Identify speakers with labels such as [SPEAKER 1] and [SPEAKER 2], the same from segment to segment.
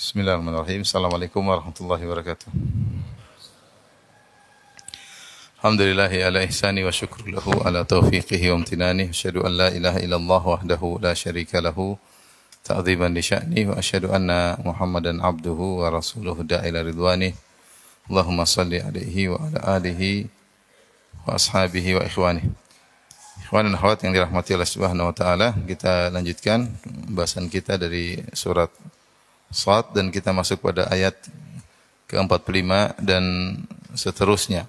[SPEAKER 1] Bismillahirrahmanirrahim. Assalamualaikum warahmatullahi wabarakatuh. Alhamdulillahi ala ihsani wa syukru lahu ala taufiqihi wa amtinani. Asyhadu an la ilaha illallah wahdahu la syarika lahu ta'ziman li sya'ni wa asyhadu anna Muhammadan abduhu wa rasuluhu da'ila ridwani. Allahumma salli alaihi wa ala alihi wa ashabihi wa ikhwani. Ikhwan dan akhwat yang dirahmati Allah Subhanahu wa taala, kita lanjutkan bahasan kita dari surat Sad dan kita masuk pada ayat ke-45 dan seterusnya.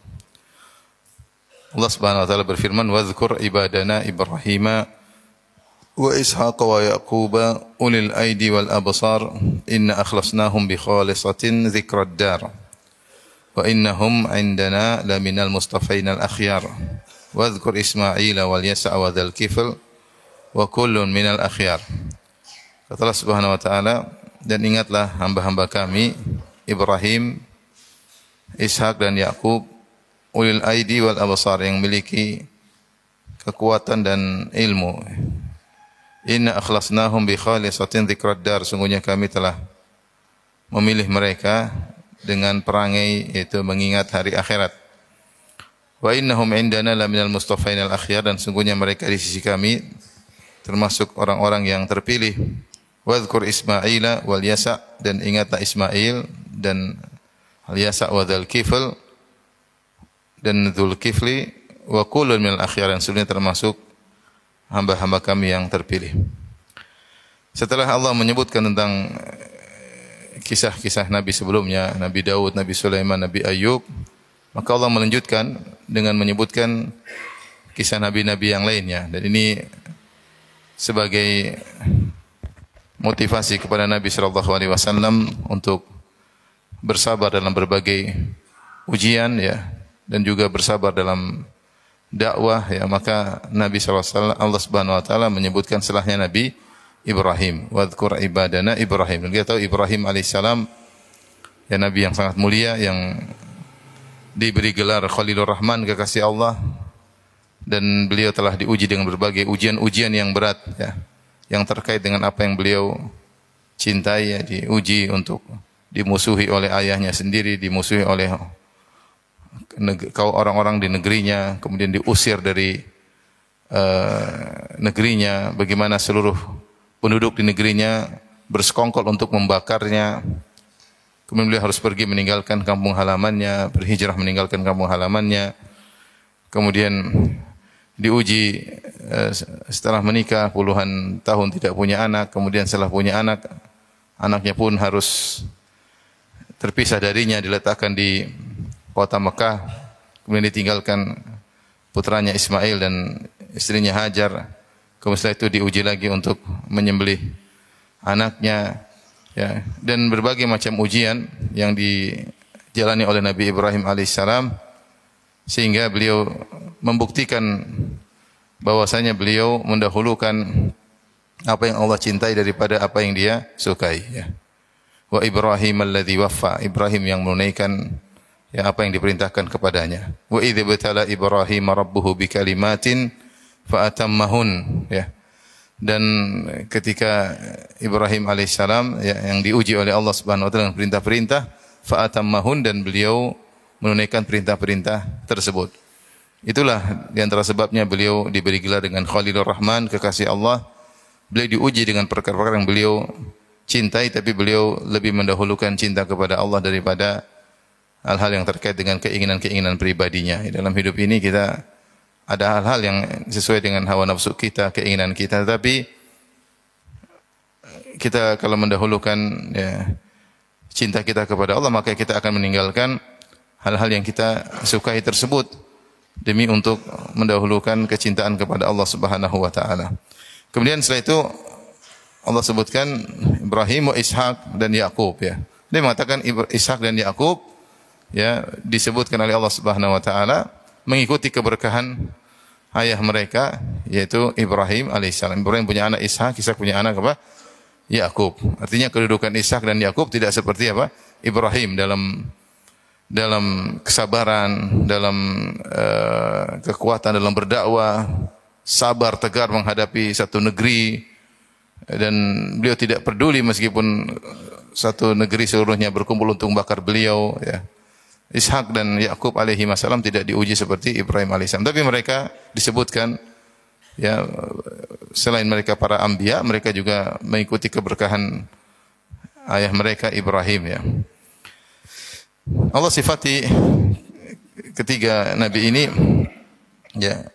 [SPEAKER 1] Allah Subhanahu wa taala berfirman, "Wadhkur ibadana Ibrahim wa Ishaq wa Yaqub ulil aidi wal absar inna akhlasnahum bi khalisatin dzikrad dar wa innahum indana laminal mustafain al akhyar." Wadhkur Ismail wal Yasa' wa dzal kifl wa kullun minal akhyar. Kata Allah Subhanahu wa taala, dan ingatlah hamba-hamba kami Ibrahim, Ishak dan Yakub ulil aidi wal absar yang memiliki kekuatan dan ilmu. Inna akhlasnahum bi khalisatin dzikrad dar. Sungguhnya kami telah memilih mereka dengan perangai yaitu mengingat hari akhirat. Wa innahum indana laminal mustafainal akhyar dan sungguhnya mereka di sisi kami termasuk orang-orang yang terpilih. Wadhkur Ismaila wal Yasa dan ingatlah Ismail dan Al Yasa wa Dzal Kifl dan Dzul Kifli wa kullun minal akhyar yang sebenarnya termasuk hamba-hamba kami yang terpilih. Setelah Allah menyebutkan tentang kisah-kisah nabi sebelumnya, Nabi Daud, Nabi Sulaiman, Nabi Ayub, maka Allah melanjutkan dengan menyebutkan kisah nabi-nabi yang lainnya dan ini sebagai motivasi kepada Nabi sallallahu alaihi wasallam untuk bersabar dalam berbagai ujian ya dan juga bersabar dalam dakwah ya. Maka Nabi sallallahu alaihi wasallam Allah Subhanahu wa taala menyebutkan setelahnya Nabi Ibrahim. Wadhkur ibadana Ibrahim. Dan kita tahu Ibrahim alaihissalam ya nabi yang sangat mulia yang diberi gelar Khalilur Rahman kekasih Allah. Dan beliau telah diuji dengan berbagai ujian-ujian yang berat ya yang terkait dengan apa yang beliau cintai ya diuji untuk dimusuhi oleh ayahnya sendiri, dimusuhi oleh kau orang-orang di negerinya, kemudian diusir dari uh, negerinya, bagaimana seluruh penduduk di negerinya bersekongkol untuk membakarnya. Kemudian beliau harus pergi meninggalkan kampung halamannya, berhijrah meninggalkan kampung halamannya. Kemudian diuji eh, setelah menikah puluhan tahun tidak punya anak, kemudian setelah punya anak, anaknya pun harus terpisah darinya, diletakkan di kota Mekah, kemudian ditinggalkan putranya Ismail dan istrinya Hajar. Kemudian setelah itu diuji lagi untuk menyembelih anaknya, ya dan berbagai macam ujian yang dijalani oleh Nabi Ibrahim alaihissalam sehingga beliau membuktikan bahwasanya beliau mendahulukan apa yang Allah cintai daripada apa yang dia sukai ya. Wa Ibrahim alladhi waffa, Ibrahim yang menunaikan ya apa yang diperintahkan kepadanya. Wa idza batala Ibrahim rabbuhu bikalimatin fa atammahun ya. Dan ketika Ibrahim alaihissalam ya, yang diuji oleh Allah Subhanahu wa taala dengan perintah-perintah fa atammahun dan beliau menunaikan perintah-perintah tersebut. Itulah di antara sebabnya beliau diberi gelar dengan Khalilur Rahman, kekasih Allah. Beliau diuji dengan perkara-perkara yang beliau cintai, tapi beliau lebih mendahulukan cinta kepada Allah daripada hal-hal yang terkait dengan keinginan-keinginan pribadinya. Dalam hidup ini kita ada hal-hal yang sesuai dengan hawa nafsu kita, keinginan kita, tetapi kita kalau mendahulukan ya, cinta kita kepada Allah, maka kita akan meninggalkan hal-hal yang kita sukai tersebut demi untuk mendahulukan kecintaan kepada Allah Subhanahu wa taala. Kemudian setelah itu Allah sebutkan Ibrahim Ishak dan Yakub ya. Dia mengatakan Ishak dan Yakub ya disebutkan oleh Allah Subhanahu wa taala mengikuti keberkahan ayah mereka yaitu Ibrahim alaihissalam. Ibrahim punya anak Ishak, Ishak punya anak apa? Yakub. Artinya kedudukan Ishak dan Yakub tidak seperti apa? Ibrahim dalam dalam kesabaran, dalam uh, kekuatan dalam berdakwah, sabar tegar menghadapi satu negeri dan beliau tidak peduli meskipun satu negeri seluruhnya berkumpul untuk membakar beliau ya. Ishak dan Yakub alaihi wasallam tidak diuji seperti Ibrahim alaihissalam. Tapi mereka disebutkan ya selain mereka para ambia, mereka juga mengikuti keberkahan ayah mereka Ibrahim ya. Allah sifati ketiga nabi ini ya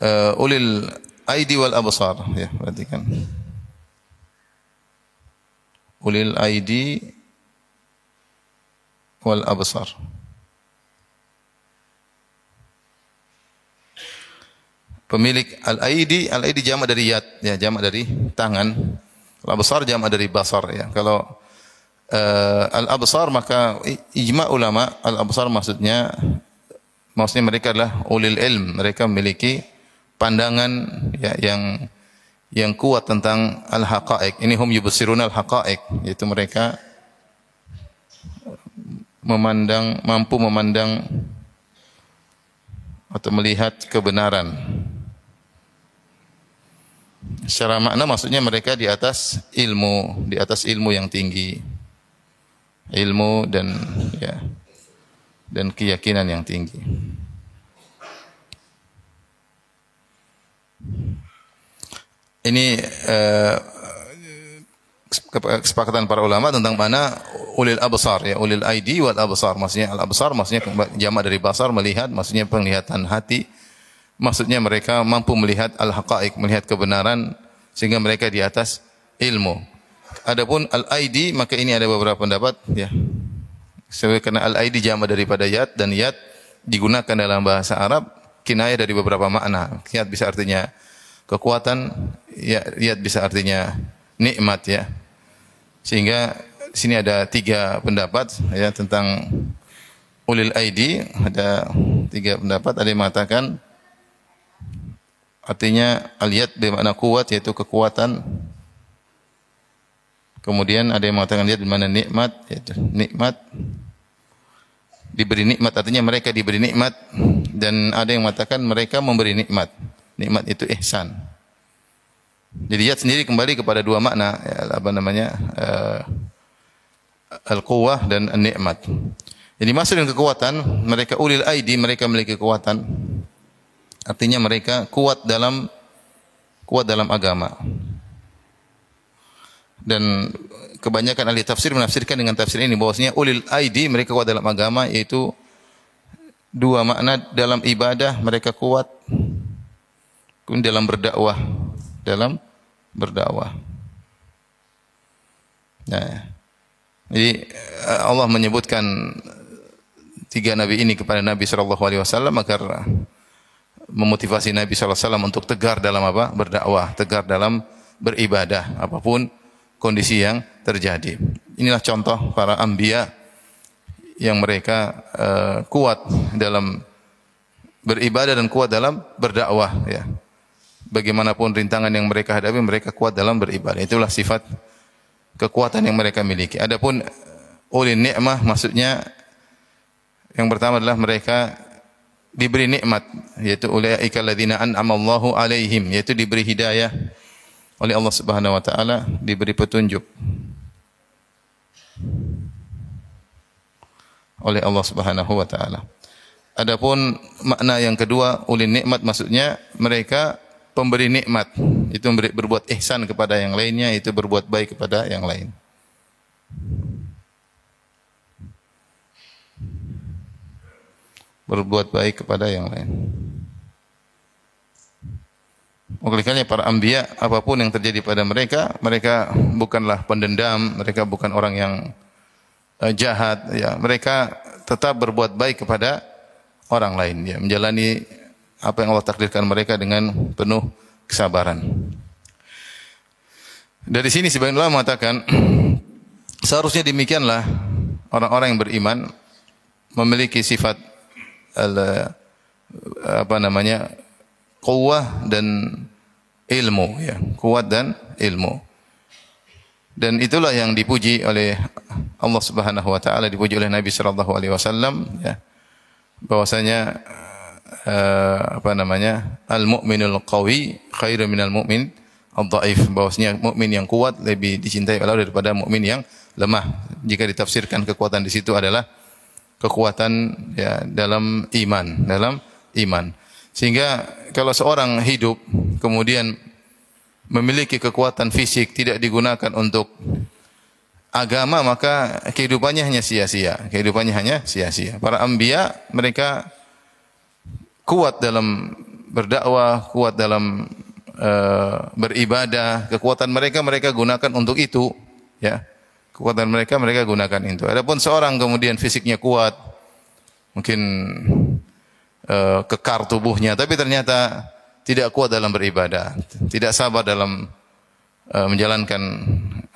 [SPEAKER 1] uh, ulil aidi wal absar ya perhatikan ulil aidi wal absar. Pemilik al-aidi, al-aidi jamak dari yad, ya jamak dari tangan. Al-absar jamak dari basar ya. Kalau uh, al-absar maka ijma ulama al-absar maksudnya maksudnya mereka adalah ulil ilm, mereka memiliki pandangan ya, yang yang kuat tentang al-haqa'iq. Ini hum yubsirun al-haqa'iq, yaitu mereka memandang mampu memandang atau melihat kebenaran. Secara makna maksudnya mereka di atas ilmu, di atas ilmu yang tinggi. Ilmu dan ya dan keyakinan yang tinggi. Ini uh, kesepakatan para ulama tentang mana ulil absar ya ulil aidi wal absar. Maksudnya al absar maksudnya jamak dari basar melihat maksudnya penglihatan hati. Maksudnya mereka mampu melihat al haqaiq melihat kebenaran sehingga mereka di atas ilmu adapun al aidi maka ini ada beberapa pendapat ya. Sebab karena al aidi jamak daripada yad dan yad digunakan dalam bahasa Arab kinayah dari beberapa makna. Yad bisa artinya kekuatan ya yad bisa artinya nikmat ya. Sehingga sini ada tiga pendapat ya tentang ulil aidi. Ada tiga pendapat. Ada yang mengatakan artinya aliyat bermakna kuat yaitu kekuatan kemudian ada yang mengatakan lihat bermakna nikmat yaitu nikmat diberi nikmat artinya mereka diberi nikmat dan ada yang mengatakan mereka memberi nikmat nikmat itu ihsan jadi yat sendiri kembali kepada dua makna ya, apa namanya uh, al-quwah dan an-ni'mat. Jadi maksud dengan kekuatan mereka ulil aidi mereka memiliki kekuatan. Artinya mereka kuat dalam kuat dalam agama. Dan kebanyakan ahli tafsir menafsirkan dengan tafsir ini bahwasanya ulil aidi mereka kuat dalam agama yaitu dua makna dalam ibadah mereka kuat kemudian dalam berdakwah dalam berdakwah. Nah, jadi eh, Allah menyebutkan tiga nabi ini kepada Nabi sallallahu alaihi wasallam agar memotivasi Nabi sallallahu alaihi wasallam untuk tegar dalam apa? berdakwah, tegar dalam beribadah apa pun kondisi yang terjadi. Inilah contoh para anbiya yang mereka uh, kuat dalam beribadah dan kuat dalam berdakwah ya bagaimanapun rintangan yang mereka hadapi, mereka kuat dalam beribadah. Itulah sifat kekuatan yang mereka miliki. Adapun ulil nikmah maksudnya yang pertama adalah mereka diberi nikmat yaitu ulaika alladzina an'amallahu alaihim yaitu diberi hidayah oleh Allah Subhanahu wa taala, diberi petunjuk oleh Allah Subhanahu wa taala. Adapun makna yang kedua ulil nikmat maksudnya mereka pemberi nikmat, itu memberi, berbuat ihsan kepada yang lainnya, itu berbuat baik kepada yang lain. Berbuat baik kepada yang lain. Oleh para ambia, apa pun yang terjadi pada mereka, mereka bukanlah pendendam, mereka bukan orang yang uh, jahat, ya. Mereka tetap berbuat baik kepada orang lain, ya. Menjalani apa yang Allah takdirkan mereka dengan penuh kesabaran. Dari sini sebagian ulama mengatakan seharusnya demikianlah orang-orang yang beriman memiliki sifat apa namanya kuat dan ilmu ya kuat dan ilmu dan itulah yang dipuji oleh Allah Subhanahu wa taala dipuji oleh Nabi sallallahu alaihi wasallam ya bahwasanya uh, apa namanya al-mu'minul qawi khairu minal mu'min al-dhaif bahwasanya mukmin yang kuat lebih dicintai Allah daripada mukmin yang lemah. Jika ditafsirkan kekuatan di situ adalah kekuatan ya dalam iman, dalam iman. Sehingga kalau seorang hidup kemudian memiliki kekuatan fisik tidak digunakan untuk agama maka kehidupannya hanya sia-sia. Kehidupannya hanya sia-sia. Para anbiya mereka kuat dalam berdakwah, kuat dalam uh, beribadah, kekuatan mereka mereka gunakan untuk itu, ya. Kekuatan mereka mereka gunakan itu. Adapun seorang kemudian fisiknya kuat, mungkin uh, kekar tubuhnya, tapi ternyata tidak kuat dalam beribadah, tidak sabar dalam uh, menjalankan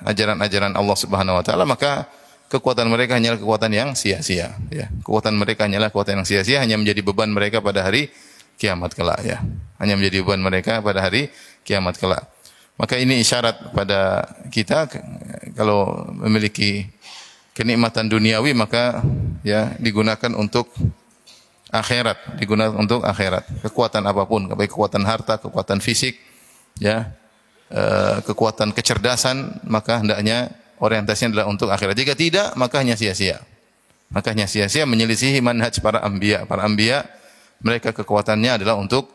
[SPEAKER 1] ajaran-ajaran Allah Subhanahu wa taala, maka kekuatan mereka hanyalah kekuatan yang sia-sia, ya. Kekuatan mereka hanyalah kekuatan yang sia-sia, hanya menjadi beban mereka pada hari kiamat kelak ya. Hanya menjadi beban mereka pada hari kiamat kelak. Maka ini isyarat pada kita kalau memiliki kenikmatan duniawi maka ya digunakan untuk akhirat, digunakan untuk akhirat. Kekuatan apa pun, baik kekuatan harta, kekuatan fisik, ya, eh, kekuatan kecerdasan, maka hendaknya orientasinya adalah untuk akhirat. Jika tidak, maka hanya sia-sia. Maka hanya sia-sia menyelisihi manhaj para anbiya. Para anbiya mereka kekuatannya adalah untuk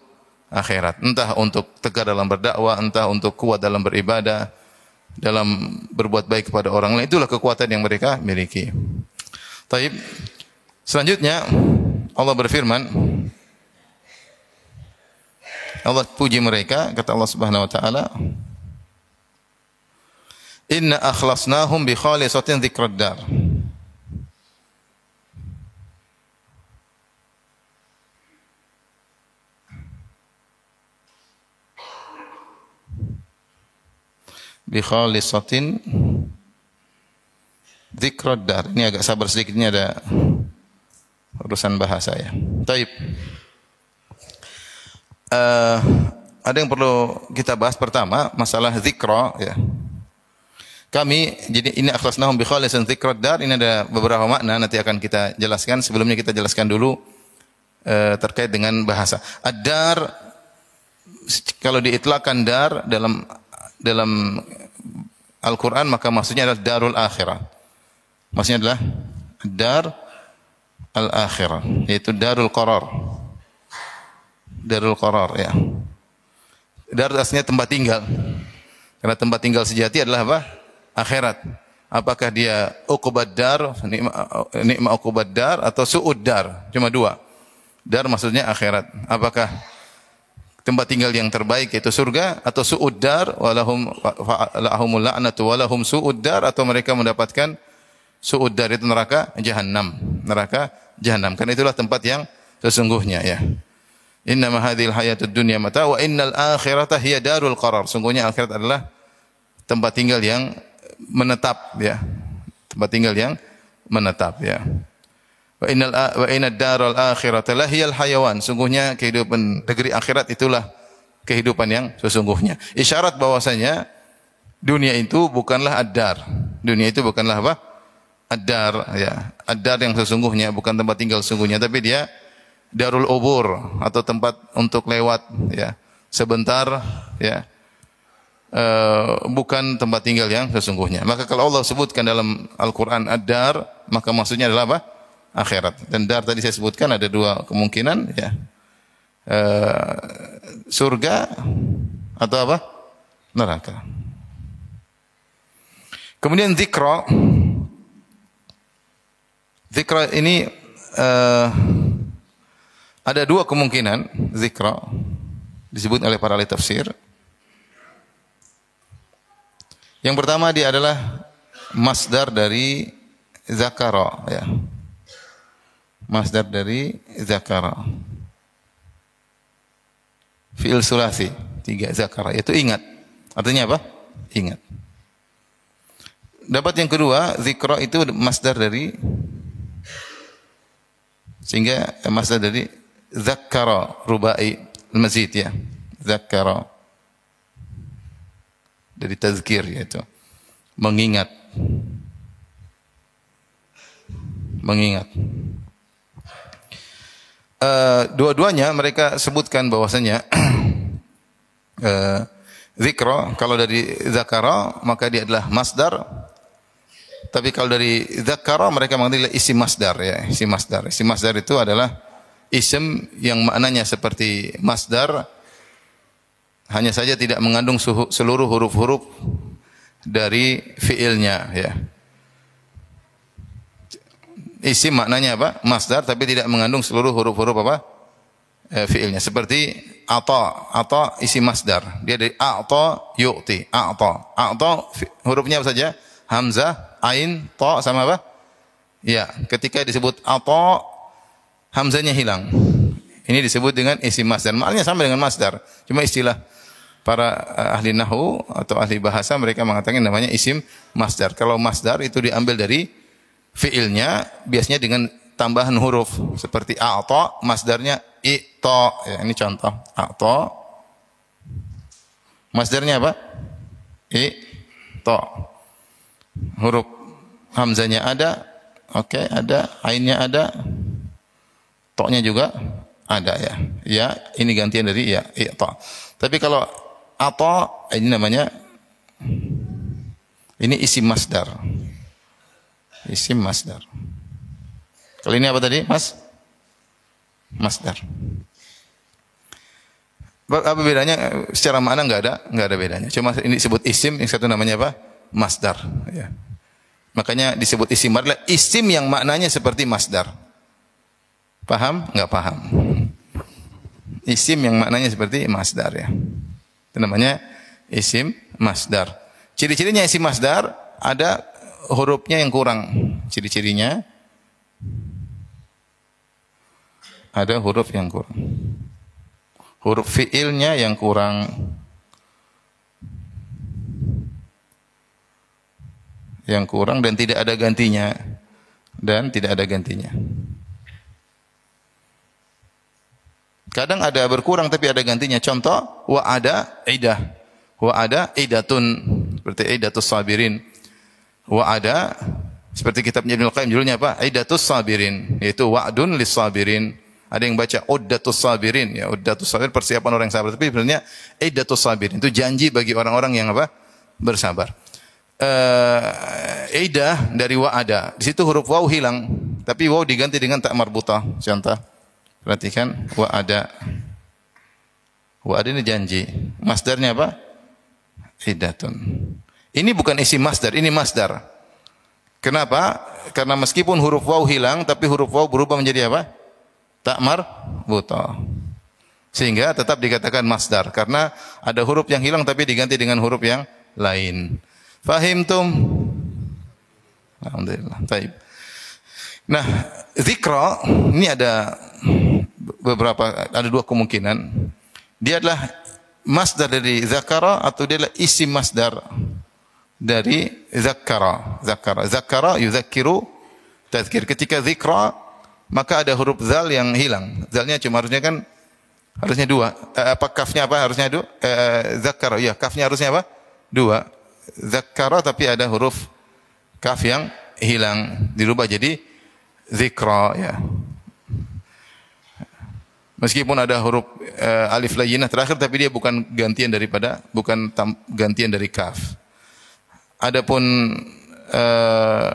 [SPEAKER 1] akhirat. Entah untuk tegar dalam berdakwah, entah untuk kuat dalam beribadah, dalam berbuat baik kepada orang lain. Itulah kekuatan yang mereka miliki. Taib. Selanjutnya Allah berfirman Allah puji mereka kata Allah Subhanahu wa taala Inna akhlasnahum bi khalisatin dzikrad dar. bi khalisatin dzikrad dar. Ini agak sabar sedikit ini ada urusan bahasa ya. Taib. Uh, ada yang perlu kita bahas pertama masalah zikra ya. Kami jadi ini akhlasnahum bi khalisin dzikrad dar ini ada beberapa makna nanti akan kita jelaskan. Sebelumnya kita jelaskan dulu uh, terkait dengan bahasa. Ad-dar kalau diitlakan dar dalam dalam Al-Quran maka maksudnya adalah darul akhirah. Maksudnya adalah dar al-akhirah, yaitu darul qarar. Darul qarar ya. Dar aslinya tempat tinggal. Karena tempat tinggal sejati adalah apa? Akhirat. Apakah dia uqubad dar, nikma, nikma uqubad dar atau su'ud dar? Cuma dua. Dar maksudnya akhirat. Apakah tempat tinggal yang terbaik yaitu surga atau suuddar walahum lahumul la'natu walahum suuddar atau mereka mendapatkan suuddar itu neraka jahanam neraka jahanam karena itulah tempat yang sesungguhnya ya Inna ma hadhil hayatud dunya mata wa innal akhirata hiya darul qarar sungguhnya akhirat adalah tempat tinggal yang menetap ya tempat tinggal yang menetap ya Wa innal wa inad daral akhirata lahiyal hayawan. Sungguhnya kehidupan negeri akhirat itulah kehidupan yang sesungguhnya. Isyarat bahwasanya dunia itu bukanlah ad-dar. Dunia itu bukanlah apa? Ad-dar ya. Ad-dar yang sesungguhnya bukan tempat tinggal sesungguhnya tapi dia darul ubur atau tempat untuk lewat ya. Sebentar ya. Uh, bukan tempat tinggal yang sesungguhnya. Maka kalau Allah sebutkan dalam Al-Qur'an ad-dar, maka maksudnya adalah apa? akhirat. Dan dar tadi saya sebutkan ada dua kemungkinan ya. E, surga atau apa? Neraka. Kemudian zikra. Zikra ini e, ada dua kemungkinan zikra disebut oleh para ahli tafsir. Yang pertama dia adalah masdar dari zakara ya masdar dari zakara. Fi'il sulasi, tiga zakara, itu ingat. Artinya apa? Ingat. Dapat yang kedua, zikra itu masdar dari sehingga masdar dari zakara rubai mazid ya. Zakara dari tazkir yaitu mengingat mengingat uh, dua-duanya mereka sebutkan bahwasanya uh, Zikra kalau dari zakara maka dia adalah masdar. Tapi kalau dari zakara mereka mengambil isim masdar ya, isim masdar. Isim masdar itu adalah isim yang maknanya seperti masdar hanya saja tidak mengandung seluruh huruf-huruf dari fiilnya ya. Isim maknanya apa? Masdar tapi tidak mengandung seluruh huruf-huruf apa? E, fiilnya. Seperti ata, ata isi masdar. Dia dari ata yu'ti, ata. Ata hurufnya apa saja? Hamzah, ain, ta sama apa? Ya, ketika disebut ata hamzanya hilang. Ini disebut dengan isi masdar. Maknanya sama dengan masdar. Cuma istilah para eh, ahli nahu atau ahli bahasa mereka mengatakan namanya isim masdar. Kalau masdar itu diambil dari fiilnya biasanya dengan tambahan huruf seperti a'ta masdarnya i'ta ya ini contoh a'ta masdarnya apa i'ta huruf hamzanya ada oke okay, ada ainnya ada toknya juga ada ya ya ini gantian dari ya i'ta tapi kalau atau ini namanya ini isim masdar. Isim masdar. Kalau ini apa tadi, Mas? Masdar. Apa bedanya? Secara makna enggak ada, enggak ada bedanya. Cuma ini disebut isim, yang satu namanya apa? Masdar. Ya. Makanya disebut isim adalah isim yang maknanya seperti masdar. Paham? Enggak paham. Isim yang maknanya seperti masdar ya. Itu namanya isim masdar. Ciri-cirinya isim masdar ada hurufnya yang kurang. Ciri-cirinya ada huruf yang kurang. Huruf fiilnya yang kurang. Yang kurang dan tidak ada gantinya. Dan tidak ada gantinya. Kadang ada berkurang tapi ada gantinya. Contoh, wa ada idah. Wa ada idatun. Seperti idatus sabirin. Wa ada seperti kitabnya Ibnu Qayyim judulnya apa? Idatus sabirin, yaitu wa'dun lis sabirin. Ada yang baca uddatus sabirin, ya uddatus sabirin persiapan orang yang sabar. Tapi sebenarnya idatus sabirin itu janji bagi orang-orang yang apa? Bersabar. Uh, idah dari wa'ada. Di situ huruf waw hilang, tapi waw diganti dengan tak marbutah. Contoh Perhatikan wa ada. Wa ada ini janji. Masdarnya apa? Iddatun. Ini bukan isi masdar, ini masdar. Kenapa? Karena meskipun huruf waw hilang, tapi huruf waw berubah menjadi apa? Takmar buta. Sehingga tetap dikatakan masdar. Karena ada huruf yang hilang tapi diganti dengan huruf yang lain. Fahim tum? Alhamdulillah. Taib. Nah, zikra ini ada beberapa ada dua kemungkinan. Dia adalah masdar dari zakara atau dia adalah isim masdar dari zakara. Zakara. Zakara yudzakiru tazkir. Ketika zikra maka ada huruf zal yang hilang. Zalnya cuma harusnya kan harusnya dua. Eh, apa kafnya apa harusnya dua? Eh, zakara. Ya, kafnya harusnya apa? Dua. Zakara tapi ada huruf kaf yang hilang dirubah jadi zikra ya. Meskipun ada huruf uh, alif layyinah terakhir tapi dia bukan gantian daripada bukan tam, gantian dari kaf. Adapun uh,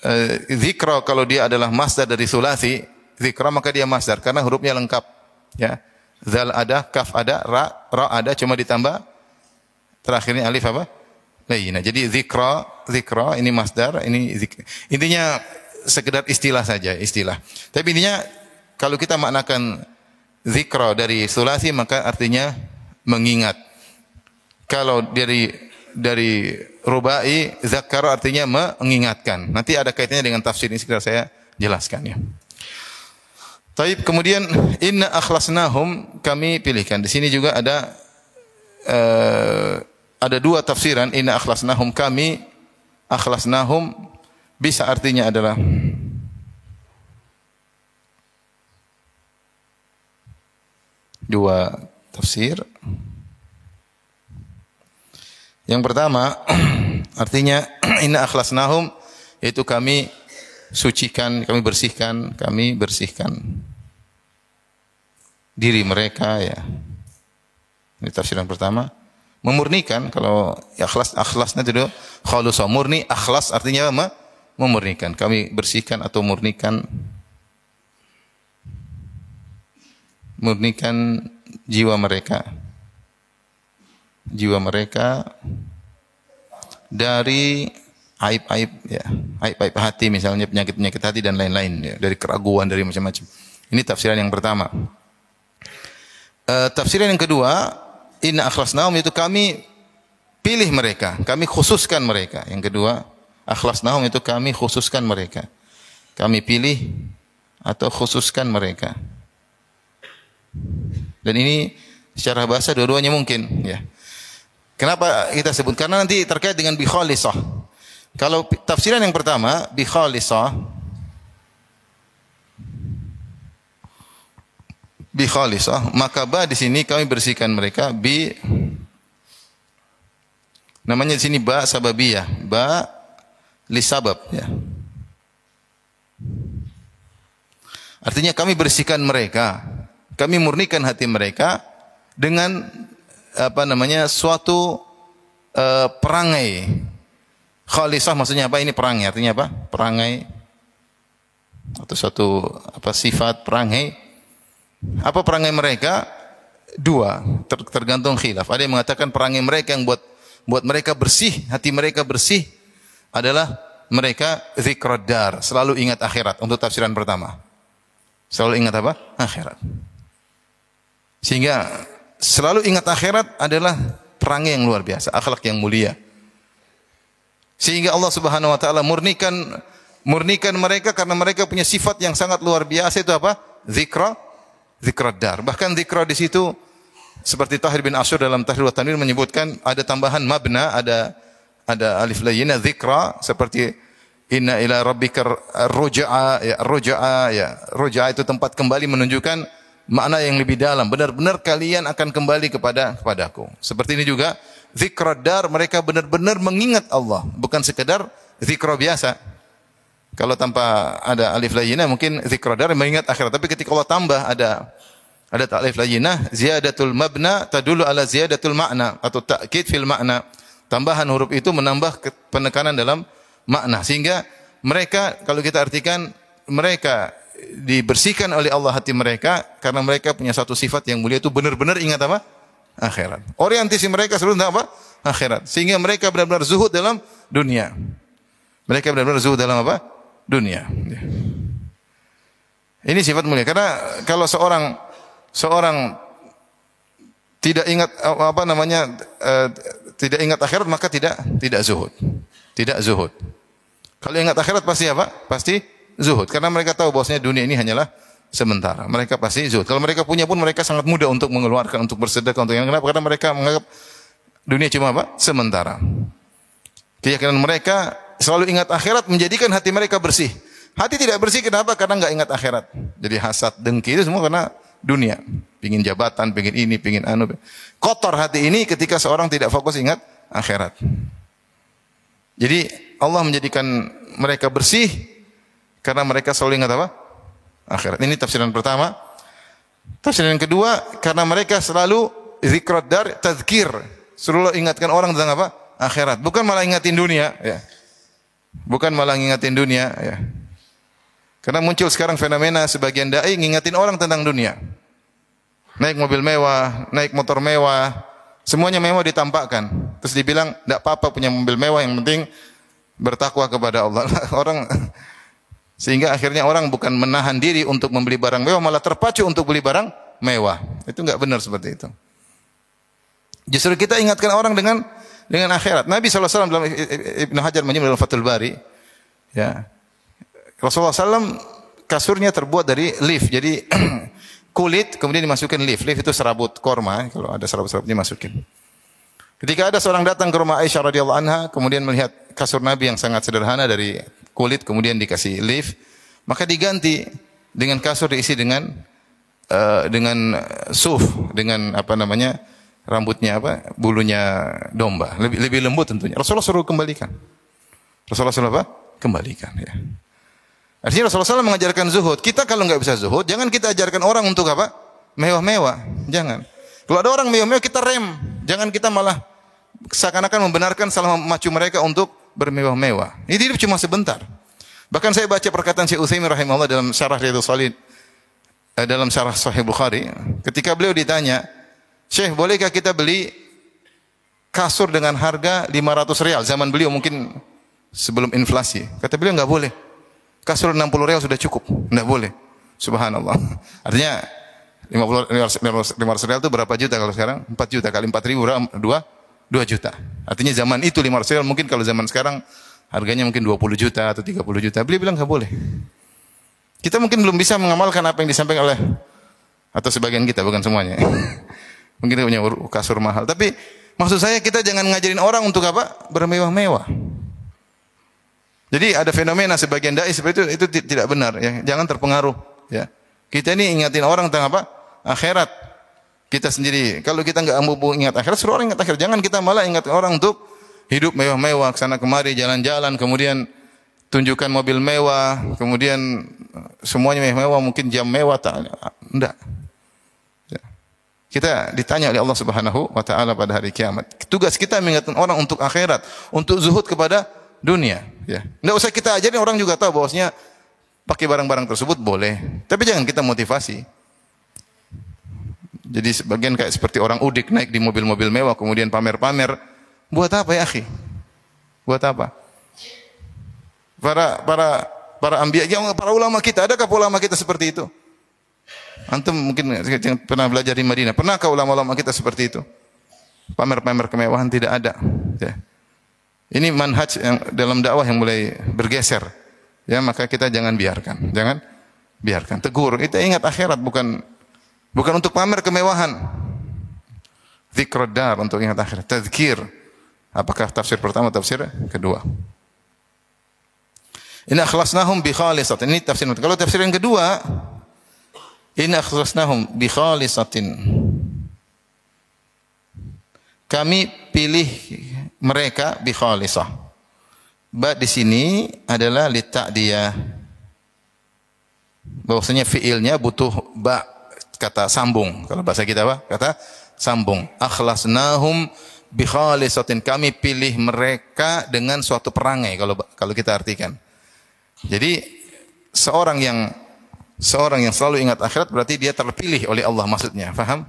[SPEAKER 1] uh, zikra kalau dia adalah masdar dari sulasi, zikra maka dia masdar karena hurufnya lengkap ya. Zal ada, kaf ada, ra, ra ada cuma ditambah terakhirnya alif apa? Layyinah. Jadi zikra, zikra ini masdar, ini zikra. Intinya sekedar istilah saja, istilah. Tapi intinya kalau kita maknakan zikra dari sulasi maka artinya mengingat. Kalau dari dari rubai zakara artinya mengingatkan. Nanti ada kaitannya dengan tafsir ini sekitar saya jelaskan ya. Taib kemudian inna akhlasnahum kami pilihkan. Di sini juga ada uh, ada dua tafsiran inna akhlasnahum kami akhlasnahum bisa artinya adalah dua tafsir. Yang pertama artinya inna akhlasnahum yaitu kami sucikan, kami bersihkan, kami bersihkan diri mereka ya. Ini tafsir yang pertama. Memurnikan. Kalau ikhlas akhlasnya itu khalusa murni akhlas artinya apa? Memurnikan. Kami bersihkan atau murnikan murnikan jiwa mereka. Jiwa mereka dari aib-aib ya aib-aib hati misalnya penyakit-penyakit hati dan lain-lain ya dari keraguan dari macam-macam. Ini tafsiran yang pertama. Uh, tafsiran yang kedua Inna akhlasnahum itu kami pilih mereka, kami khususkan mereka. Yang kedua, akhlasnahum itu kami khususkan mereka. Kami pilih atau khususkan mereka. Dan ini secara bahasa dua-duanya mungkin, ya. Kenapa kita sebut? Karena nanti terkait dengan bi khalisah. Kalau tafsiran yang pertama bi bi khalisah, maka ba di sini kami bersihkan mereka bi namanya di sini ba sababiyah, ba li sabab ya. Artinya kami bersihkan mereka, kami murnikan hati mereka dengan apa namanya suatu uh, perangai. Khalisah maksudnya apa? Ini perangai artinya apa? Perangai atau suatu apa sifat perangai apa perangai mereka? Dua, ter tergantung khilaf. Ada yang mengatakan perangai mereka yang buat buat mereka bersih, hati mereka bersih adalah mereka zikradar, selalu ingat akhirat untuk tafsiran pertama. Selalu ingat apa? Akhirat. Sehingga selalu ingat akhirat adalah perangai yang luar biasa, akhlak yang mulia. Sehingga Allah Subhanahu wa taala murnikan murnikan mereka karena mereka punya sifat yang sangat luar biasa itu apa? Zikra dar. Bahkan zikra di situ seperti Tahir bin Asyur dalam Tahrir wa Tanwir menyebutkan ada tambahan mabna, ada ada alif layyina zikra seperti inna ila rabbika rujaa ya rujaa ya rujaa itu tempat kembali menunjukkan makna yang lebih dalam. Benar-benar kalian akan kembali kepada kepadaku. Seperti ini juga dar mereka benar-benar mengingat Allah, bukan sekedar zikra biasa. Kalau tanpa ada alif layyinah mungkin zikradar mengingat akhirat. Tapi ketika Allah tambah ada ada alif layyinah, ziyadatul mabna tadulu ala ziyadatul makna atau ta'kid fil makna. Tambahan huruf itu menambah penekanan dalam makna. Sehingga mereka kalau kita artikan mereka dibersihkan oleh Allah hati mereka karena mereka punya satu sifat yang mulia itu benar-benar ingat apa? Akhirat. Orientasi mereka selalu apa? Akhirat. Sehingga mereka benar-benar zuhud dalam dunia. Mereka benar-benar zuhud dalam apa? Dunia. Ini sifat mulia karena kalau seorang seorang tidak ingat apa namanya uh, tidak ingat akhirat maka tidak tidak zuhud. Tidak zuhud. Kalau ingat akhirat pasti apa? Pasti zuhud karena mereka tahu bahwasanya dunia ini hanyalah sementara. Mereka pasti zuhud. Kalau mereka punya pun mereka sangat mudah untuk mengeluarkan, untuk bersedekah, untuk yang kenapa? Karena mereka menganggap dunia cuma apa? Sementara. Keyakinan mereka selalu ingat akhirat menjadikan hati mereka bersih. Hati tidak bersih kenapa? Karena nggak ingat akhirat. Jadi hasad, dengki itu semua karena dunia. Pingin jabatan, pingin ini, pingin anu. Kotor hati ini ketika seorang tidak fokus ingat akhirat. Jadi Allah menjadikan mereka bersih karena mereka selalu ingat apa? Akhirat. Ini tafsiran pertama. Tafsiran kedua karena mereka selalu zikrat dar tazkir. Selalu ingatkan orang tentang apa? akhirat. Bukan malah ingatin dunia, ya. Bukan malah ngingatin dunia, ya. Karena muncul sekarang fenomena sebagian dai ngingatin orang tentang dunia. Naik mobil mewah, naik motor mewah, semuanya mewah ditampakkan. Terus dibilang, tidak apa-apa punya mobil mewah, yang penting bertakwa kepada Allah. orang sehingga akhirnya orang bukan menahan diri untuk membeli barang mewah, malah terpacu untuk beli barang mewah. Itu enggak benar seperti itu. Justru kita ingatkan orang dengan dengan akhirat. Nabi SAW dalam Ibn Hajar menyebut dalam Fathul Bari, ya, Rasulullah SAW kasurnya terbuat dari leaf, jadi kulit kemudian dimasukkan leaf. Leaf itu serabut korma, kalau ada serabut-serabut dimasukin. Ketika ada seorang datang ke rumah Aisyah radhiyallahu anha, kemudian melihat kasur Nabi yang sangat sederhana dari kulit, kemudian dikasih leaf, maka diganti dengan kasur diisi dengan uh, dengan suf, dengan apa namanya rambutnya apa? Bulunya domba. Lebih lebih lembut tentunya. Rasulullah suruh kembalikan. Rasulullah suruh apa? Kembalikan ya. Artinya Rasulullah SAW mengajarkan zuhud. Kita kalau nggak bisa zuhud, jangan kita ajarkan orang untuk apa? Mewah-mewah. Jangan. Kalau ada orang mewah-mewah, kita rem. Jangan kita malah seakan-akan membenarkan salah macu mereka untuk bermewah-mewah. Ini hidup cuma sebentar. Bahkan saya baca perkataan Syekh Utsaimin rahimahullah dalam syarah Riyadhus Shalihin eh, dalam syarah Sahih Bukhari, ketika beliau ditanya, "Syekh, bolehkah kita beli kasur dengan harga 500 rial?" Zaman beliau mungkin sebelum inflasi. Kata beliau enggak boleh. Kasur 60 rial sudah cukup, enggak boleh. Subhanallah. Artinya 50 500 rial itu berapa juta kalau sekarang? 4 juta kali 4 ribu 2 2 juta. Artinya zaman itu 500 rial mungkin kalau zaman sekarang harganya mungkin 20 juta atau 30 juta. Beliau bilang enggak boleh. Kita mungkin belum bisa mengamalkan apa yang disampaikan oleh atau sebagian kita bukan semuanya. mungkin kita punya kasur mahal, tapi maksud saya kita jangan ngajarin orang untuk apa? bermewah-mewah. Jadi ada fenomena sebagian dai seperti itu itu tidak benar ya. Jangan terpengaruh ya. Kita ini ingatin orang tentang apa? akhirat. Kita sendiri kalau kita nggak mampu ingat akhirat, suruh orang ingat akhirat. Jangan kita malah ingat orang untuk hidup mewah-mewah, sana kemari jalan-jalan, kemudian tunjukkan mobil mewah, kemudian semuanya mewah, mungkin jam mewah, tak, enggak. Ya. Kita ditanya oleh Allah Subhanahu wa taala pada hari kiamat. Tugas kita mengingatkan orang untuk akhirat, untuk zuhud kepada dunia, ya. Enggak usah kita ajarin orang juga tahu bahwasanya pakai barang-barang tersebut boleh, tapi jangan kita motivasi. Jadi sebagian kayak seperti orang udik naik di mobil-mobil mewah kemudian pamer-pamer, buat apa ya, akhi? Buat apa? Para para para ambiya, para ulama kita, adakah ulama kita seperti itu? Antum mungkin pernah belajar di Madinah. Pernahkah ulama-ulama kita seperti itu? Pamer-pamer kemewahan tidak ada. Ya. Ini manhaj yang dalam dakwah yang mulai bergeser. Ya, maka kita jangan biarkan. Jangan biarkan. Tegur. Kita ingat akhirat bukan bukan untuk pamer kemewahan. Zikradar untuk ingat akhirat. Tazkir. Apakah tafsir pertama tafsir kedua? In akhlasnahum bi khalisatin. Ini tafsir. Kalau tafsir yang kedua, in akhlasnahum bi khalisatin. Kami pilih mereka bi khalisah. Ba di sini adalah dia. Bahwasanya fiilnya butuh ba kata sambung. Kalau bahasa kita apa? Kata sambung. Akhlasnahum bi khalisatin. Kami pilih mereka dengan suatu perangai kalau kalau kita artikan. Jadi seorang yang seorang yang selalu ingat akhirat berarti dia terpilih oleh Allah maksudnya. Faham?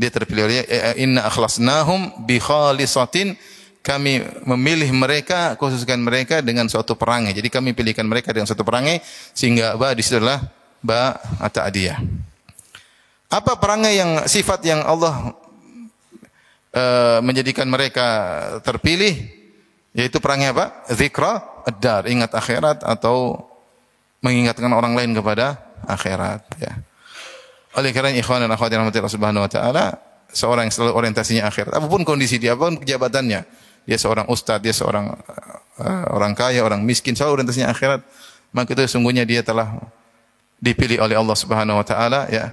[SPEAKER 1] Dia terpilih oleh eh, eh, inna akhlasnahum bi khalisatin kami memilih mereka khususkan mereka dengan suatu perangai. Jadi kami pilihkan mereka dengan suatu perangai sehingga ba di situlah ba ata'diyah. Apa perangai yang sifat yang Allah uh, menjadikan mereka terpilih? Yaitu perangai apa? Zikra ad-dar, ingat akhirat atau mengingatkan orang lain kepada akhirat ya. Oleh karena ikhwan dan akhwat yang rahmatillah subhanahu wa taala, seorang yang selalu orientasinya akhirat, apa pun kondisi dia, apa pun kejabatannya, dia seorang ustadz, dia seorang uh, orang kaya, orang miskin, selalu orientasinya akhirat, maka itu sungguhnya dia telah dipilih oleh Allah Subhanahu wa taala ya.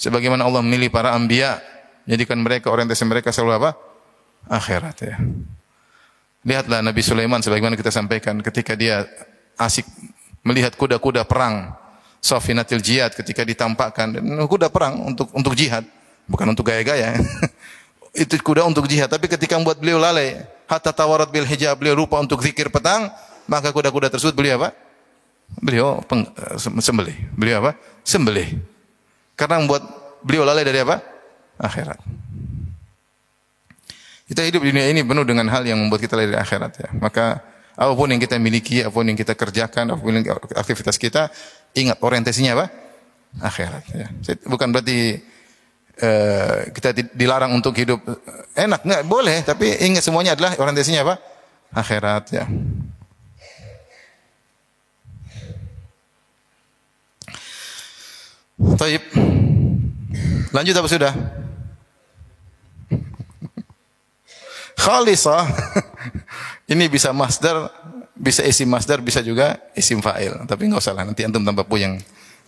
[SPEAKER 1] Sebagaimana Allah memilih para anbiya, menjadikan mereka orientasi mereka selalu apa? Akhirat ya. Lihatlah Nabi Sulaiman sebagaimana kita sampaikan ketika dia asik melihat kuda-kuda perang Safinatil jihad ketika ditampakkan. Kuda perang untuk untuk jihad bukan untuk gaya-gaya. Itu kuda untuk jihad tapi ketika membuat beliau lalai hatta tawarat bil hijab beliau lupa untuk zikir petang maka kuda-kuda tersebut beliau apa? Beliau peng, sembelih. Beliau apa? Sembelih. Karena membuat beliau lalai dari apa? Akhirat. Kita hidup di dunia ini penuh dengan hal yang membuat kita lari dari akhirat ya. Maka apa pun yang kita miliki, apa pun yang kita kerjakan, apa pun yang aktivitas kita, ingat orientasinya apa? Akhirat ya. Bukan berarti uh, kita dilarang untuk hidup enak, enggak boleh, tapi ingat semuanya adalah orientasinya apa? Akhirat ya. Taib. Lanjut apa sudah? Khalisah ini bisa masdar, bisa isim masdar, bisa juga isim fa'il. Tapi enggak usah lah, nanti antum tambah puyeng.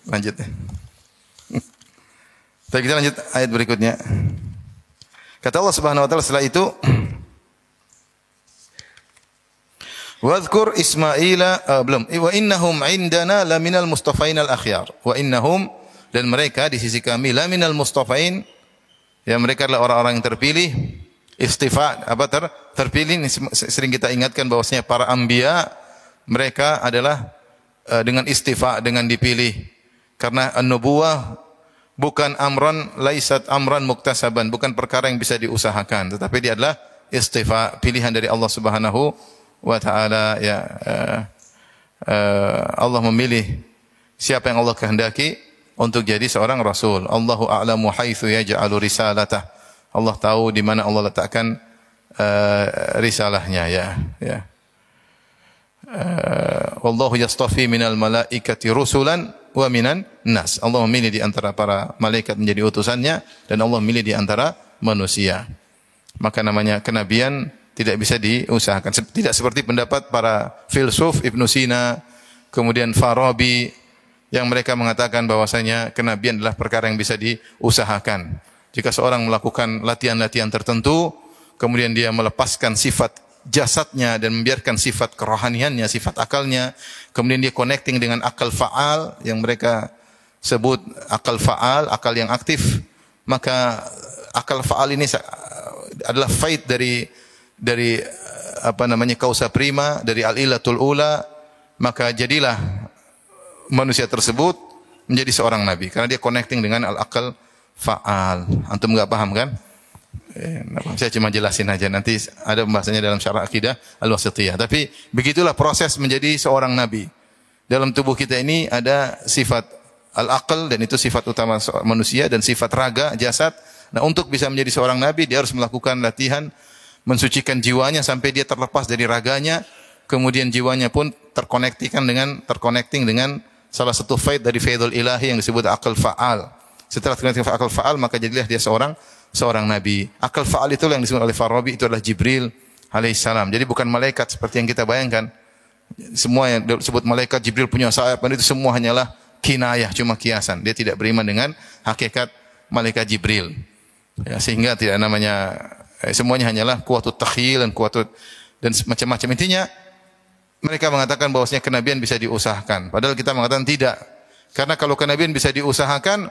[SPEAKER 1] Lanjut ya. Tapi kita lanjut ayat berikutnya. Kata Allah Subhanahu wa taala setelah itu Wadhkur Ismaila uh, belum wa innahum indana laminal mustafain al akhyar wa innahum dan mereka di sisi kami laminal mustafain ya mereka adalah orang-orang yang terpilih istifa apa ter, terpilih ini sering kita ingatkan bahwasanya para anbiya mereka adalah uh, dengan istifa dengan dipilih karena an-nubuwah bukan amran laisat amran muktasaban bukan perkara yang bisa diusahakan tetapi dia adalah istifa pilihan dari Allah Subhanahu wa taala ya uh, uh, Allah memilih siapa yang Allah kehendaki untuk jadi seorang rasul. Allahu a'lamu haitsu yaj'alu risalatah. Allah tahu di mana Allah letakkan uh, risalahnya ya ya. Uh, Wallahu yastafi minal malaikati rusulan wa minan nas. Allah memilih di antara para malaikat menjadi utusannya dan Allah memilih di antara manusia. Maka namanya kenabian tidak bisa diusahakan. Tidak seperti pendapat para filsuf Ibnu Sina, kemudian Farabi yang mereka mengatakan bahwasanya kenabian adalah perkara yang bisa diusahakan. Jika seorang melakukan latihan-latihan tertentu, kemudian dia melepaskan sifat jasadnya dan membiarkan sifat kerohaniannya, sifat akalnya, kemudian dia connecting dengan akal faal yang mereka sebut akal faal, akal yang aktif, maka akal faal ini adalah faid dari dari apa namanya kausa prima, dari al-ilatul ula, maka jadilah manusia tersebut menjadi seorang nabi. Karena dia connecting dengan al-akal faal. Antum enggak paham kan? Eh, saya cuma jelasin aja nanti ada pembahasannya dalam syarah akidah al-wasitiyah. Tapi begitulah proses menjadi seorang nabi. Dalam tubuh kita ini ada sifat al-aql dan itu sifat utama manusia dan sifat raga, jasad. Nah, untuk bisa menjadi seorang nabi dia harus melakukan latihan mensucikan jiwanya sampai dia terlepas dari raganya, kemudian jiwanya pun terkonektikan dengan terconnecting dengan salah satu faid dari faidul ilahi yang disebut akal faal. Setelah terkena akal faal maka jadilah dia seorang seorang nabi. Akal faal itu yang disebut oleh Farabi itu adalah Jibril alaihissalam. Jadi bukan malaikat seperti yang kita bayangkan. Semua yang disebut malaikat Jibril punya sayap itu semua hanyalah kinayah cuma kiasan. Dia tidak beriman dengan hakikat malaikat Jibril. Ya, sehingga tidak namanya eh, semuanya hanyalah kuatut takhil dan kuatut dan macam-macam intinya mereka mengatakan bahwasanya kenabian bisa diusahakan. Padahal kita mengatakan tidak. Karena kalau kenabian bisa diusahakan,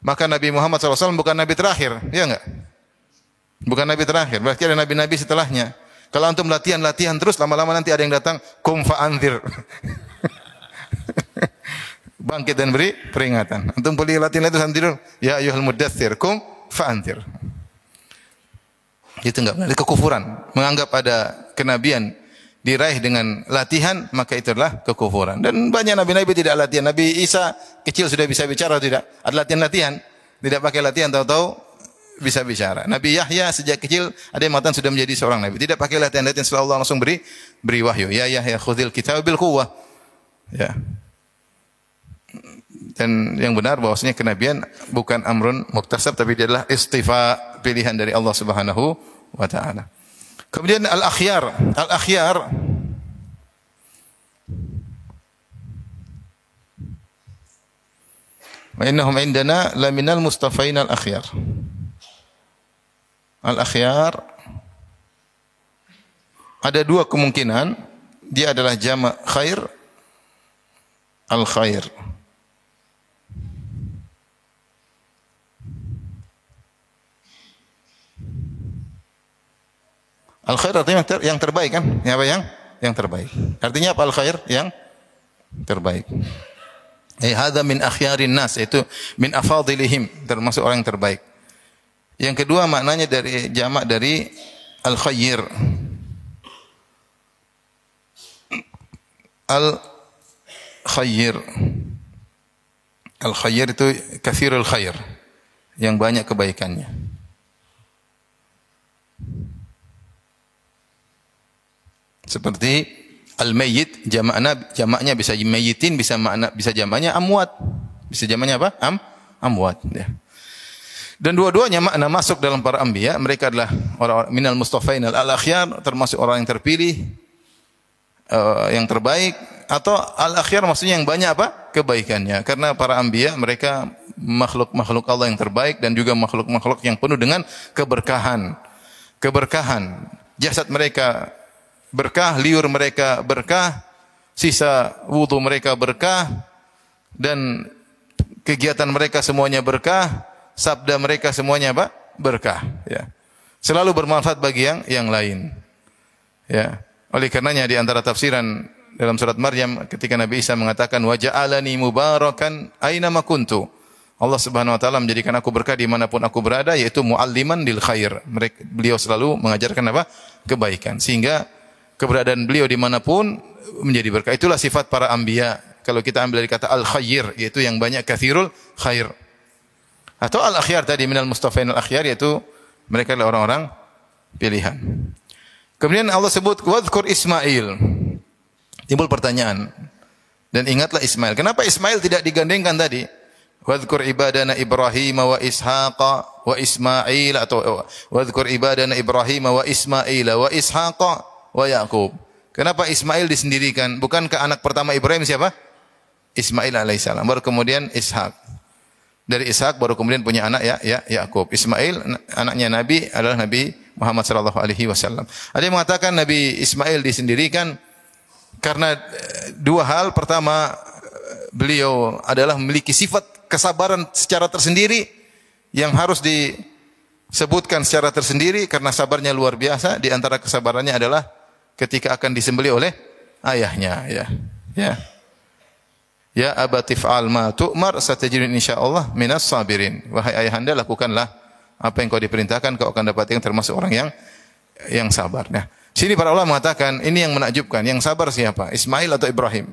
[SPEAKER 1] maka Nabi Muhammad SAW bukan nabi terakhir, ya enggak? Bukan nabi terakhir, berarti ada nabi-nabi setelahnya. Kalau antum latihan-latihan terus lama-lama nanti ada yang datang kum fa'anzir. Bangkit dan beri peringatan. Antum boleh latihan itu tidur, ya ayyuhal mudaththir kum fa'anzir. Itu enggak benar, kekufuran. Menganggap ada kenabian diraih dengan latihan maka itu adalah kekufuran. Dan banyak nabi-nabi tidak latihan. Nabi Isa kecil sudah bisa bicara tidak? Ada latihan-latihan. Tidak pakai latihan tahu-tahu bisa bicara. Nabi Yahya sejak kecil ada yang mengatakan sudah menjadi seorang nabi. Tidak pakai latihan-latihan setelah Allah langsung beri beri wahyu. Ya Yahya khudil kitab bil quwwah. Ya. Dan yang benar bahwasanya kenabian bukan amrun muktasab tapi dia adalah istifa pilihan dari Allah Subhanahu wa taala. Kemudian al-akhyar. Al-akhyar Wa innahum indana laminal mustafain al-akhyar. Al-akhyar ada dua kemungkinan dia adalah jama' khair al-khair. Al khair artinya yang, ter, yang terbaik kan? Ya apa yang? Yang terbaik. Artinya apa al khair? Yang terbaik. Eh hadza min akhyarin nas itu min afadilihim termasuk orang yang terbaik. Yang kedua maknanya dari jamak dari al khair. Al khair. Al khair itu kathirul khair. Yang banyak kebaikannya. Seperti al-mayyit jamaknya jamaknya bisa mayyitin bisa makna bisa jamaknya amwat. Bisa jamaknya apa? Am amwat ya. Dan dua-duanya makna masuk dalam para anbiya, mereka adalah orang-orang minal mustafain al-akhyar termasuk orang yang terpilih uh, yang terbaik atau al-akhyar maksudnya yang banyak apa? kebaikannya. Karena para anbiya mereka makhluk-makhluk Allah yang terbaik dan juga makhluk-makhluk yang penuh dengan keberkahan. Keberkahan. Jasad mereka berkah, liur mereka berkah, sisa wudhu mereka berkah, dan kegiatan mereka semuanya berkah, sabda mereka semuanya apa? Berkah. Ya. Selalu bermanfaat bagi yang yang lain. Ya. Oleh karenanya di antara tafsiran dalam surat Maryam ketika Nabi Isa mengatakan wa ja'alani mubarakan aina ma kuntu. Allah Subhanahu wa taala menjadikan aku berkah di mana pun aku berada yaitu mualliman lil khair. Mereka, beliau selalu mengajarkan apa? kebaikan. Sehingga keberadaan beliau di mana pun menjadi berkah. Itulah sifat para anbiya. Kalau kita ambil dari kata al khair yaitu yang banyak kathirul khair. Atau al akhyar tadi minal mustafain al akhyar yaitu mereka adalah orang-orang pilihan. Kemudian Allah sebut wadhkur Ismail. Timbul pertanyaan. Dan ingatlah Ismail. Kenapa Ismail tidak digandengkan tadi? Wadhkur ibadana Ibrahim wa Ishaqa wa Ismail atau wadhkur ibadana Ibrahim wa Ismail wa Ishaqa wa Yaqub. Kenapa Ismail disendirikan? Bukankah anak pertama Ibrahim siapa? Ismail alaihissalam. Baru kemudian Ishak. Dari Ishak baru kemudian punya anak ya ya Yakub. Ismail anaknya Nabi adalah Nabi Muhammad sallallahu alaihi wasallam. Ada yang mengatakan Nabi Ismail disendirikan karena eh, dua hal. Pertama, beliau adalah memiliki sifat kesabaran secara tersendiri yang harus disebutkan secara tersendiri karena sabarnya luar biasa. Di antara kesabarannya adalah ketika akan disembelih oleh ayahnya ya. Ya. Ya abatif al ma tu'mar satajidun insyaallah minas sabirin. Wahai ayahanda lakukanlah apa yang kau diperintahkan kau akan dapat yang termasuk orang yang yang sabar. Nah, sini para ulama mengatakan ini yang menakjubkan. Yang sabar siapa? Ismail atau Ibrahim?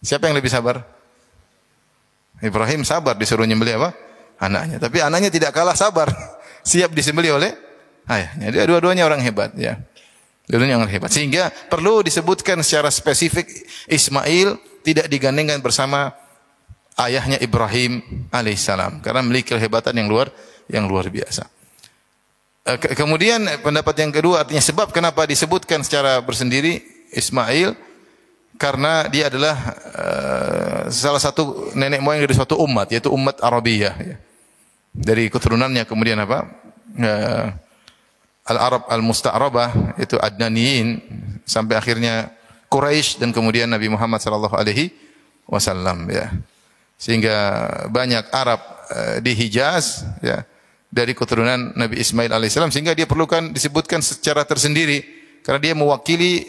[SPEAKER 1] Siapa yang lebih sabar? Ibrahim sabar disuruh nyembelih apa? Anaknya. Tapi anaknya tidak kalah sabar. Siap disembelih oleh ayahnya. Dia dua-duanya orang hebat ya. Dua-duanya orang hebat. Sehingga perlu disebutkan secara spesifik Ismail tidak digandengkan bersama ayahnya Ibrahim alaihissalam karena memiliki kehebatan yang luar yang luar biasa. Eh, kemudian pendapat yang kedua artinya sebab kenapa disebutkan secara bersendiri Ismail karena dia adalah uh, salah satu nenek moyang dari suatu umat yaitu umat Arabiyah ya. Dari keturunannya kemudian apa? Uh, Al-Arab Al-Musta'rabah itu Adnaniyin sampai akhirnya Quraisy dan kemudian Nabi Muhammad sallallahu alaihi wasallam ya. Sehingga banyak Arab uh, di Hijaz ya dari keturunan Nabi Ismail alaihissalam sehingga dia perlukan disebutkan secara tersendiri karena dia mewakili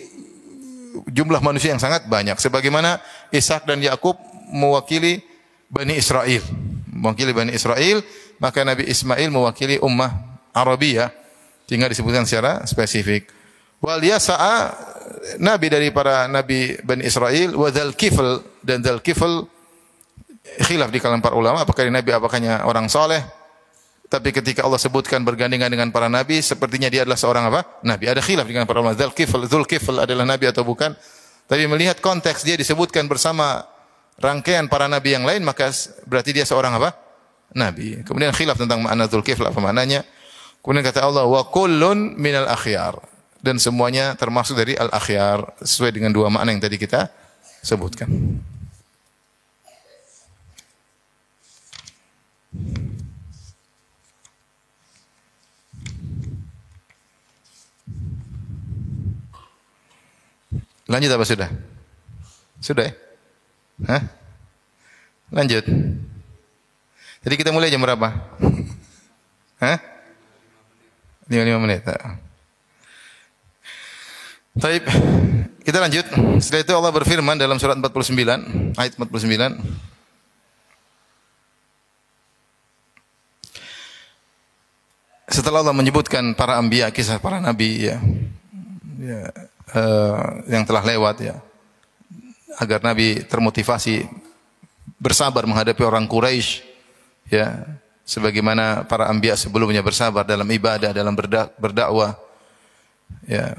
[SPEAKER 1] jumlah manusia yang sangat banyak. Sebagaimana Ishak dan Yakub mewakili Bani Israel. Mewakili Bani Israel maka Nabi Ismail mewakili ummah Arabia sehingga disebutkan secara spesifik wal yasa'a nabi dari para nabi Bani Israel wa dzal kifl dan dzal kifl khilaf di kalangan para ulama apakah nabi apakahnya orang soleh tapi ketika Allah sebutkan bergandengan dengan para nabi, sepertinya dia adalah seorang apa? Nabi. Ada khilaf dengan para ulama. Dzulkifl, Dzulkifl adalah nabi atau bukan? Tapi melihat konteks dia disebutkan bersama rangkaian para nabi yang lain, maka berarti dia seorang apa? Nabi. Kemudian khilaf tentang makna Dzulkifl apa maknanya. Kemudian kata Allah, wa kullun minal akhyar. Dan semuanya termasuk dari al-akhyar. Sesuai dengan dua makna yang tadi kita sebutkan. Lanjut apa sudah? Sudah ya? Hah? Lanjut. Jadi kita mulai jam berapa? Hah? 55 menit. Baik, kita lanjut. Setelah itu Allah berfirman dalam surat 49, ayat 49. Setelah Allah menyebutkan para anbiya, kisah para nabi ya. Ya, uh, yang telah lewat ya agar Nabi termotivasi bersabar menghadapi orang Quraisy ya sebagaimana para anbiya sebelumnya bersabar dalam ibadah dalam berdakwah ya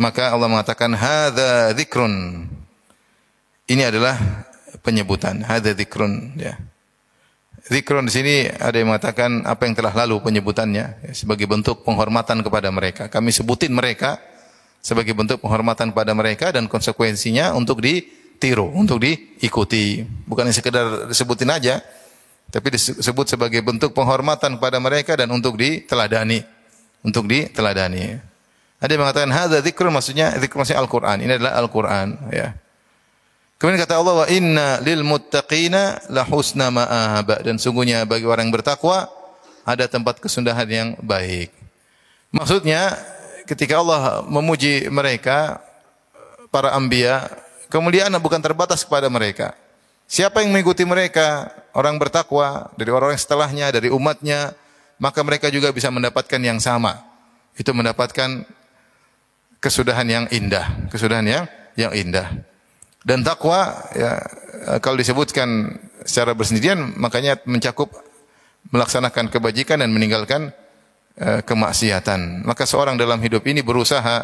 [SPEAKER 1] maka Allah mengatakan hadza dzikrun ini adalah penyebutan hadza dzikrun ya Zikrun di sini ada yang mengatakan apa yang telah lalu penyebutannya ya, sebagai bentuk penghormatan kepada mereka. Kami sebutin mereka sebagai bentuk penghormatan pada mereka dan konsekuensinya untuk ditiru, untuk diikuti. Bukan sekedar disebutin aja, tapi disebut sebagai bentuk penghormatan kepada mereka dan untuk diteladani, untuk diteladani. Ada yang mengatakan hadza dzikrun maksudnya dzikr maksudnya Al-Qur'an. Ini adalah Al-Qur'an, ya. Kemudian kata Allah wa inna lil muttaqina la husna ma'ab dan sungguhnya bagi orang yang bertakwa ada tempat kesundahan yang baik. Maksudnya ketika Allah memuji mereka para anbiya, kemuliaan bukan terbatas kepada mereka. Siapa yang mengikuti mereka, orang bertakwa dari orang-orang setelahnya, dari umatnya, maka mereka juga bisa mendapatkan yang sama. Itu mendapatkan kesudahan yang indah, kesudahan yang yang indah. Dan takwa ya kalau disebutkan secara bersendirian makanya mencakup melaksanakan kebajikan dan meninggalkan uh, kemaksiatan. Maka seorang dalam hidup ini berusaha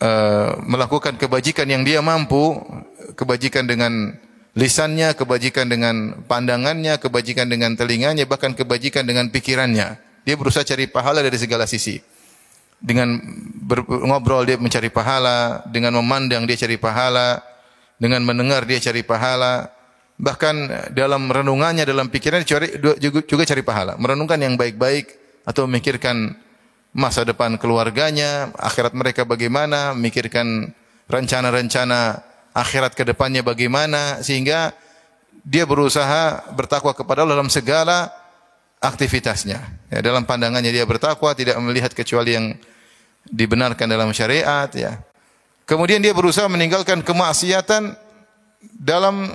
[SPEAKER 1] uh, melakukan kebajikan yang dia mampu kebajikan dengan lisannya, kebajikan dengan pandangannya, kebajikan dengan telinganya, bahkan kebajikan dengan pikirannya. Dia berusaha cari pahala dari segala sisi. Dengan ngobrol dia mencari pahala, dengan memandang dia cari pahala, dengan mendengar dia cari pahala, bahkan dalam renungannya, dalam pikirannya juga, juga cari pahala. Merenungkan yang baik-baik atau memikirkan masa depan keluarganya, akhirat mereka bagaimana, memikirkan rencana-rencana akhirat ke depannya bagaimana sehingga dia berusaha bertakwa kepada Allah dalam segala aktivitasnya. Ya, dalam pandangannya dia bertakwa, tidak melihat kecuali yang dibenarkan dalam syariat ya. Kemudian dia berusaha meninggalkan kemaksiatan dalam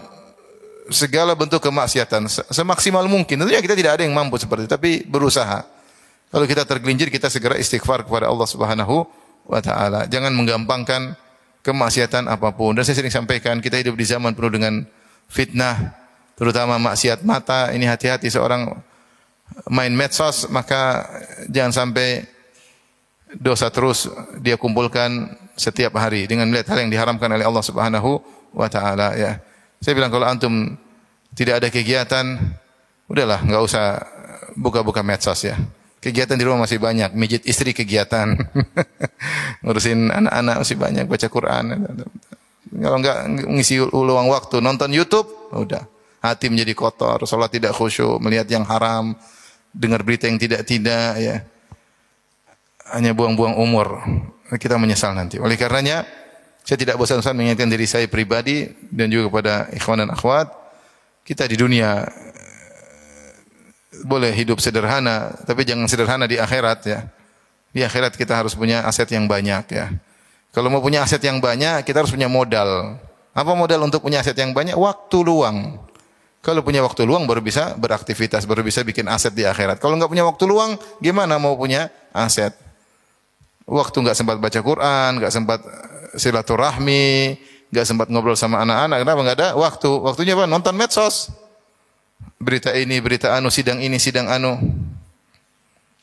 [SPEAKER 1] segala bentuk kemaksiatan semaksimal mungkin. Tentunya kita tidak ada yang mampu seperti itu, tapi berusaha. Kalau kita tergelincir, kita segera istighfar kepada Allah Subhanahu wa taala. Jangan menggampangkan kemaksiatan apa pun. Dan saya sering sampaikan, kita hidup di zaman penuh dengan fitnah, terutama maksiat mata. Ini hati-hati seorang main medsos, maka jangan sampai dosa terus dia kumpulkan setiap hari dengan melihat hal yang diharamkan oleh Allah Subhanahu wa taala ya. Saya bilang kalau antum tidak ada kegiatan, udahlah nggak usah buka-buka medsos ya. Kegiatan di rumah masih banyak, mijit istri kegiatan. Ngurusin anak-anak masih banyak, baca Quran. Kalau enggak ngisi luang waktu, nonton YouTube, udah. Hati menjadi kotor, sholat tidak khusyuk, melihat yang haram, dengar berita yang tidak-tidak, ya. Hanya buang-buang umur. Kita menyesal nanti. Oleh karenanya, saya tidak bosan-bosan mengingatkan diri saya pribadi dan juga kepada ikhwan dan akhwat, kita di dunia boleh hidup sederhana, tapi jangan sederhana di akhirat ya. Di akhirat kita harus punya aset yang banyak ya. Kalau mau punya aset yang banyak, kita harus punya modal. Apa modal untuk punya aset yang banyak? Waktu luang. Kalau punya waktu luang baru bisa beraktivitas, baru bisa bikin aset di akhirat. Kalau nggak punya waktu luang, gimana mau punya aset? Waktu nggak sempat baca Quran, nggak sempat silaturahmi, nggak sempat ngobrol sama anak-anak. Kenapa nggak ada waktu? Waktunya apa? Nonton medsos berita ini, berita anu, sidang ini, sidang anu.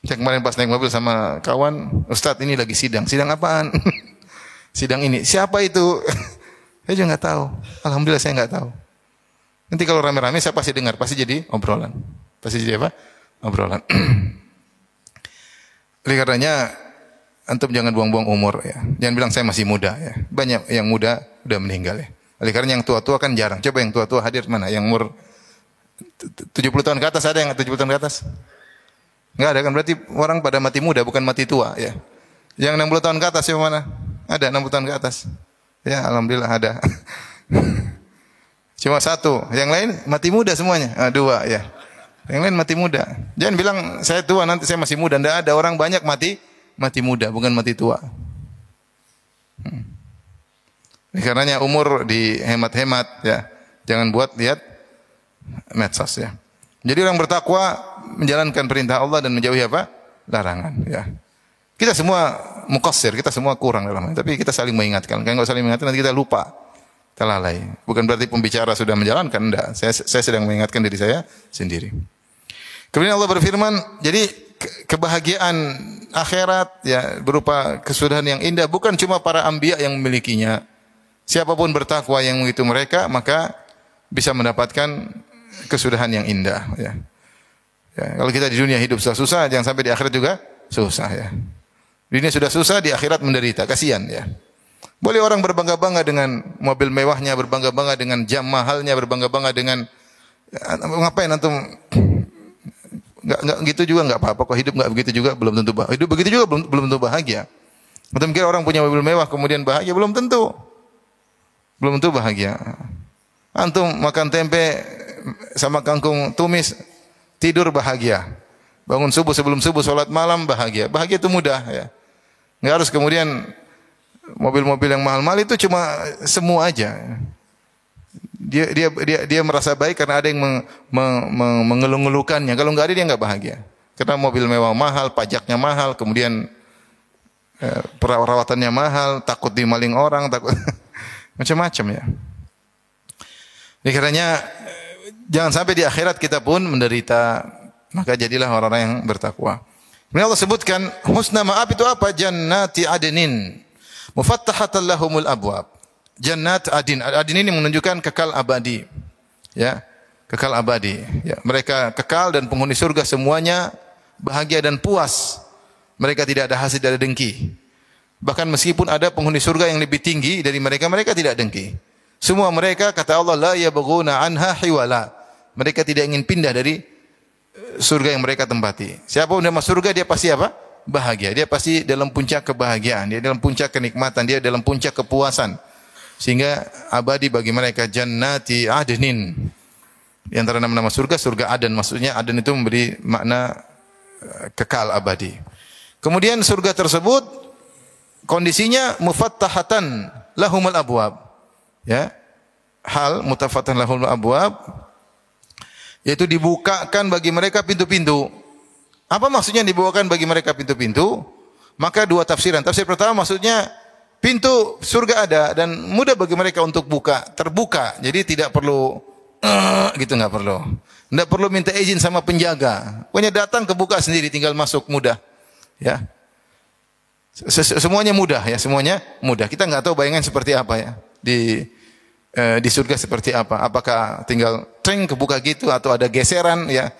[SPEAKER 1] Saya kemarin pas naik mobil sama kawan, Ustadz ini lagi sidang. Sidang apaan? sidang ini. Siapa itu? saya juga nggak tahu. Alhamdulillah saya nggak tahu. Nanti kalau rame-rame saya pasti dengar, pasti jadi obrolan. Pasti jadi apa? Obrolan. Oleh karenanya antum jangan buang-buang umur ya. Jangan bilang saya masih muda ya. Banyak yang muda udah meninggal ya. Oleh karena yang tua-tua kan jarang. Coba yang tua-tua hadir mana? Yang umur 70 tahun ke atas ada yang 70 tahun ke atas? Enggak ada kan berarti orang pada mati muda bukan mati tua ya. Yang 60 tahun ke atas yang mana? Ada 60 tahun ke atas. Ya alhamdulillah ada. Cuma satu, yang lain mati muda semuanya. Ah, dua ya. Yang lain mati muda. Jangan bilang saya tua nanti saya masih muda. Tidak ada orang banyak mati mati muda bukan mati tua. Hmm. Karenanya umur dihemat-hemat ya. Jangan buat lihat medsos ya. Jadi orang bertakwa menjalankan perintah Allah dan menjauhi apa? larangan ya. Kita semua mukasir, kita semua kurang dalam tapi kita saling mengingatkan. Kalau nggak saling mengingatkan nanti kita lupa. Kita lalai. Bukan berarti pembicara sudah menjalankan, enggak. Saya, saya sedang mengingatkan diri saya sendiri. Kemudian Allah berfirman, jadi kebahagiaan akhirat ya berupa kesudahan yang indah bukan cuma para anbiya yang memilikinya. Siapa pun bertakwa yang menghitung mereka, maka bisa mendapatkan kesudahan yang indah ya. ya. Kalau kita di dunia hidup susah, susah, jangan sampai di akhirat juga susah ya. Dunia sudah susah, di akhirat menderita, kasihan ya. Boleh orang berbangga-bangga dengan mobil mewahnya, berbangga-bangga dengan jam mahalnya, berbangga-bangga dengan ya, ngapain antum Enggak, enggak gitu juga enggak apa-apa kok hidup enggak begitu juga belum tentu bahagia. Hidup begitu juga belum belum tentu bahagia. Atau mungkin orang punya mobil mewah kemudian bahagia belum tentu. Belum tentu bahagia. Antum makan tempe sama kangkung tumis tidur bahagia. Bangun subuh sebelum subuh salat malam bahagia. Bahagia itu mudah ya. Enggak harus kemudian mobil-mobil yang mahal-mahal itu cuma semua aja. Dia dia dia dia merasa baik karena ada yang meng, meng, meng, mengeluh-ngeluhkannya. Kalau enggak ada dia enggak bahagia. Karena mobil mewah mahal, pajaknya mahal, kemudian eh, perawatannya mahal, takut dimaling orang, takut macam-macam ya. Ini karenanya jangan sampai di akhirat kita pun menderita. Maka jadilah orang-orang yang bertakwa. Kemudian Allah sebutkan husna maaf itu apa? Jannati adnin. Mufattahatan lahumul abwab. Jannat adin. Adin ini menunjukkan kekal abadi. Ya. Kekal abadi. Ya. Mereka kekal dan penghuni surga semuanya bahagia dan puas. Mereka tidak ada hasil dari dengki. Bahkan meskipun ada penghuni surga yang lebih tinggi dari mereka, mereka tidak dengki. Semua mereka kata Allah la yabghuna anha hiwala. Mereka tidak ingin pindah dari eh, surga yang mereka tempati. Siapa yang masuk surga dia pasti apa? Bahagia. Dia pasti dalam puncak kebahagiaan, dia dalam puncak kenikmatan, dia dalam puncak kepuasan. Sehingga abadi bagi mereka jannati adnin. Di antara nama-nama surga, surga Aden. Maksudnya Aden itu memberi makna eh, kekal abadi. Kemudian surga tersebut kondisinya mufattahatan lahumul abwab ya hal mutafatan lahul abwab yaitu dibukakan bagi mereka pintu-pintu. Apa maksudnya dibukakan bagi mereka pintu-pintu? Maka dua tafsiran. Tafsir pertama maksudnya pintu surga ada dan mudah bagi mereka untuk buka, terbuka. Jadi tidak perlu uh, gitu nggak perlu. Tidak perlu minta izin sama penjaga. Pokoknya datang kebuka sendiri tinggal masuk mudah. Ya. Semuanya mudah ya, semuanya mudah. Kita nggak tahu bayangan seperti apa ya di eh, di surga seperti apa? Apakah tinggal tring kebuka gitu atau ada geseran ya?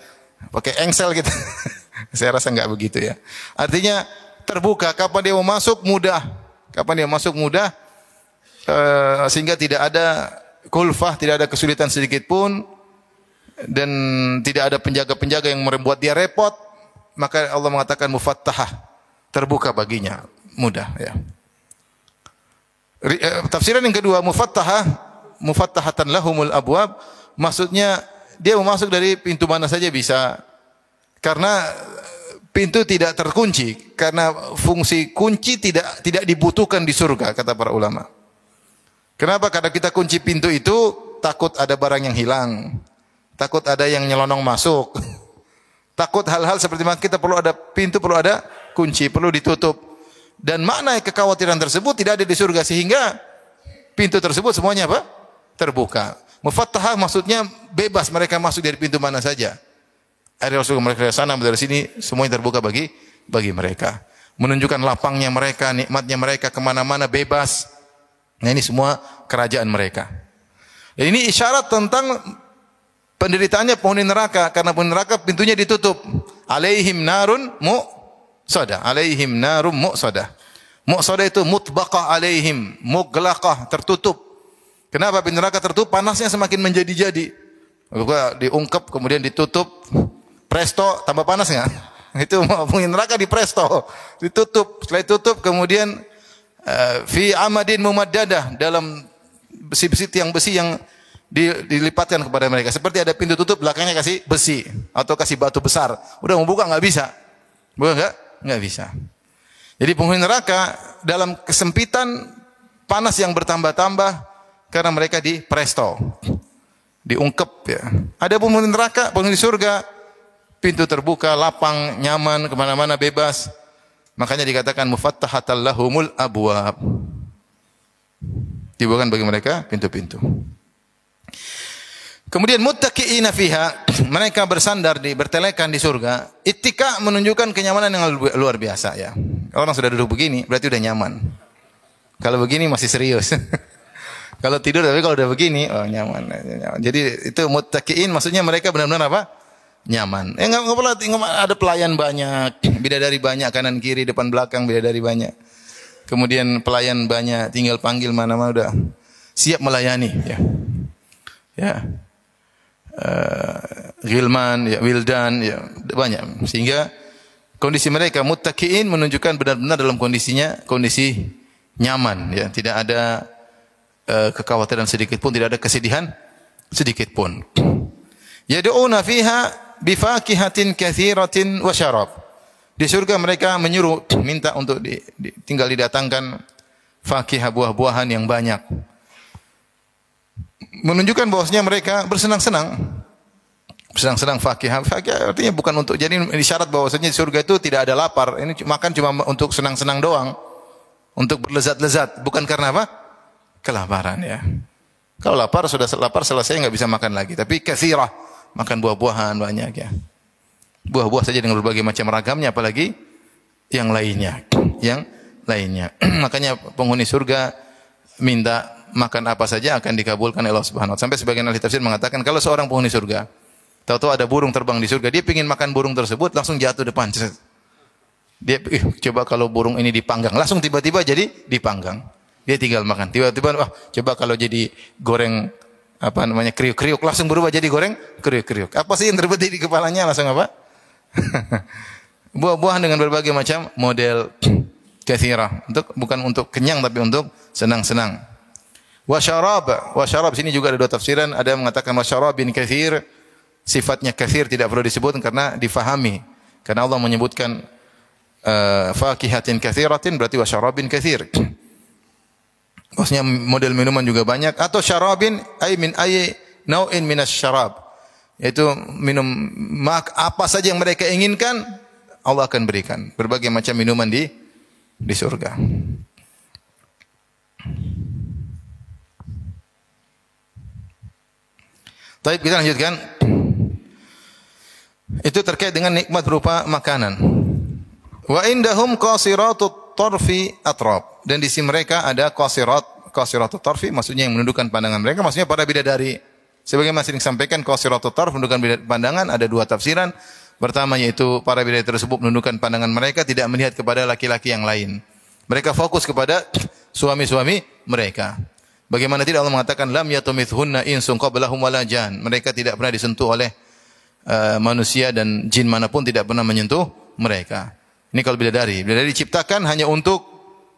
[SPEAKER 1] Pakai engsel gitu. Saya rasa enggak begitu ya. Artinya terbuka kapan dia mau masuk mudah. Kapan dia masuk mudah eh, sehingga tidak ada kulfah, tidak ada kesulitan sedikit pun dan tidak ada penjaga-penjaga yang membuat dia repot, maka Allah mengatakan mufattahah, terbuka baginya, mudah ya. Eh, tafsiran yang kedua mufattahah mufattahatan lahumul abwab maksudnya dia mau masuk dari pintu mana saja bisa karena pintu tidak terkunci karena fungsi kunci tidak tidak dibutuhkan di surga kata para ulama. Kenapa? Karena kita kunci pintu itu takut ada barang yang hilang, takut ada yang nyelonong masuk, takut hal-hal seperti kita perlu ada pintu, perlu ada kunci, perlu ditutup. Dan makna kekhawatiran tersebut tidak ada di surga sehingga pintu tersebut semuanya apa? Terbuka. Mufattahah maksudnya bebas mereka masuk dari pintu mana saja. Ada Rasul mereka dari sana dari sini semuanya terbuka bagi bagi mereka. Menunjukkan lapangnya mereka, nikmatnya mereka ke mana-mana bebas. Nah ini semua kerajaan mereka. Dan ini isyarat tentang penderitaannya penghuni neraka karena penghuni neraka pintunya ditutup. Alaihim narun mu Sada alaihim narum mu'sadah. Mu'sadah itu mutbaqah alaihim, muglaqah, tertutup. Kenapa pintu neraka tertutup? Panasnya semakin menjadi-jadi. Maka diungkap kemudian ditutup. Presto tambah panas enggak? Itu pintu neraka di presto, ditutup. Setelah ditutup kemudian uh, fi amadin mumaddadah dalam besi-besi tiang besi yang dilipatkan kepada mereka. Seperti ada pintu tutup belakangnya kasih besi atau kasih batu besar. Udah mau buka nggak bisa. Buka enggak? Enggak bisa. Jadi penghuni neraka dalam kesempitan panas yang bertambah-tambah karena mereka di presto. Diungkep ya. Ada penghuni neraka, penghuni surga, pintu terbuka, lapang, nyaman, ke mana-mana bebas. Makanya dikatakan mufattahatal lahumul abwab. Dibukakan bagi mereka pintu-pintu. Kemudian muttaqiina fiha, mereka bersandar di bertelekan di surga. Ittika menunjukkan kenyamanan yang luar biasa ya. Orang sudah duduk begini berarti udah nyaman. Kalau begini masih serius. kalau tidur tapi kalau udah begini oh nyaman. Jadi itu muttaqiin maksudnya mereka benar-benar apa? Nyaman. Eh enggak perlu ada pelayan banyak, bidadari banyak kanan kiri depan belakang bidadari banyak. Kemudian pelayan banyak, tinggal panggil mana-mana udah siap melayani ya. Ya uh, Gilman, ya, Wildan, ya, banyak. Sehingga kondisi mereka muttaqiin menunjukkan benar-benar dalam kondisinya kondisi nyaman, ya, tidak ada uh, kekhawatiran sedikit pun, tidak ada kesedihan sedikit pun. Yad'una fiha bifakihatin katsiratin wa syarab. Di surga mereka menyuruh minta untuk di, di, tinggal didatangkan fakihah buah-buahan yang banyak. Menunjukkan bahwasanya mereka bersenang-senang. Bersenang-senang fakihah. Fakihah artinya bukan untuk jadi isyarat bahwasanya di surga itu tidak ada lapar. Ini makan cuma untuk senang-senang doang. Untuk berlezat-lezat, bukan karena apa? Kelaparan ya. Kalau lapar sudah lapar selesai nggak bisa makan lagi. Tapi kathirah makan buah-buahan banyak ya. Buah-buah saja dengan berbagai macam ragamnya apalagi yang lainnya. Yang lainnya. Makanya penghuni surga minta makan apa saja akan dikabulkan Allah Subhanahu wa Sampai sebagian ahli tafsir mengatakan kalau seorang penghuni surga tahu-tahu ada burung terbang di surga, dia ingin makan burung tersebut langsung jatuh depan. Dia coba kalau burung ini dipanggang, langsung tiba-tiba jadi dipanggang. Dia tinggal makan. Tiba-tiba wah, coba kalau jadi goreng apa namanya kriuk-kriuk langsung berubah jadi goreng kriuk-kriuk. Apa sih yang terbetik di kepalanya langsung apa? Buah-buahan dengan berbagai macam model kathirah. Untuk bukan untuk kenyang tapi untuk senang-senang. Wa syarab, sini juga ada dua tafsiran, ada yang mengatakan wa syarabin kathir, sifatnya kathir tidak perlu disebut karena difahami. Karena Allah menyebutkan uh, fakihatin kathiratin berarti wa syarabin kathir. Maksudnya model minuman juga banyak atau syarabin ay min ay nau'in minas syarab. Yaitu minum mak apa saja yang mereka inginkan Allah akan berikan. Berbagai macam minuman di di surga. Baik, kita lanjutkan. Itu terkait dengan nikmat berupa makanan. Wa indahum qasiratut tarfi atrab. Dan di sisi mereka ada qasirat qasiratut tarfi maksudnya yang menundukkan pandangan mereka maksudnya para bidadari. Sebagai masih disampaikan qasiratut tarf menundukkan pandangan ada dua tafsiran. Pertama yaitu para bidadari tersebut menundukkan pandangan mereka tidak melihat kepada laki-laki yang lain. Mereka fokus kepada suami-suami mereka. Bagaimana tidak Allah mengatakan lam yatumithunna insun qablahum wala jan mereka tidak pernah disentuh oleh uh, manusia dan jin mana pun tidak pernah menyentuh mereka ini kalau bidadari bidadari diciptakan hanya untuk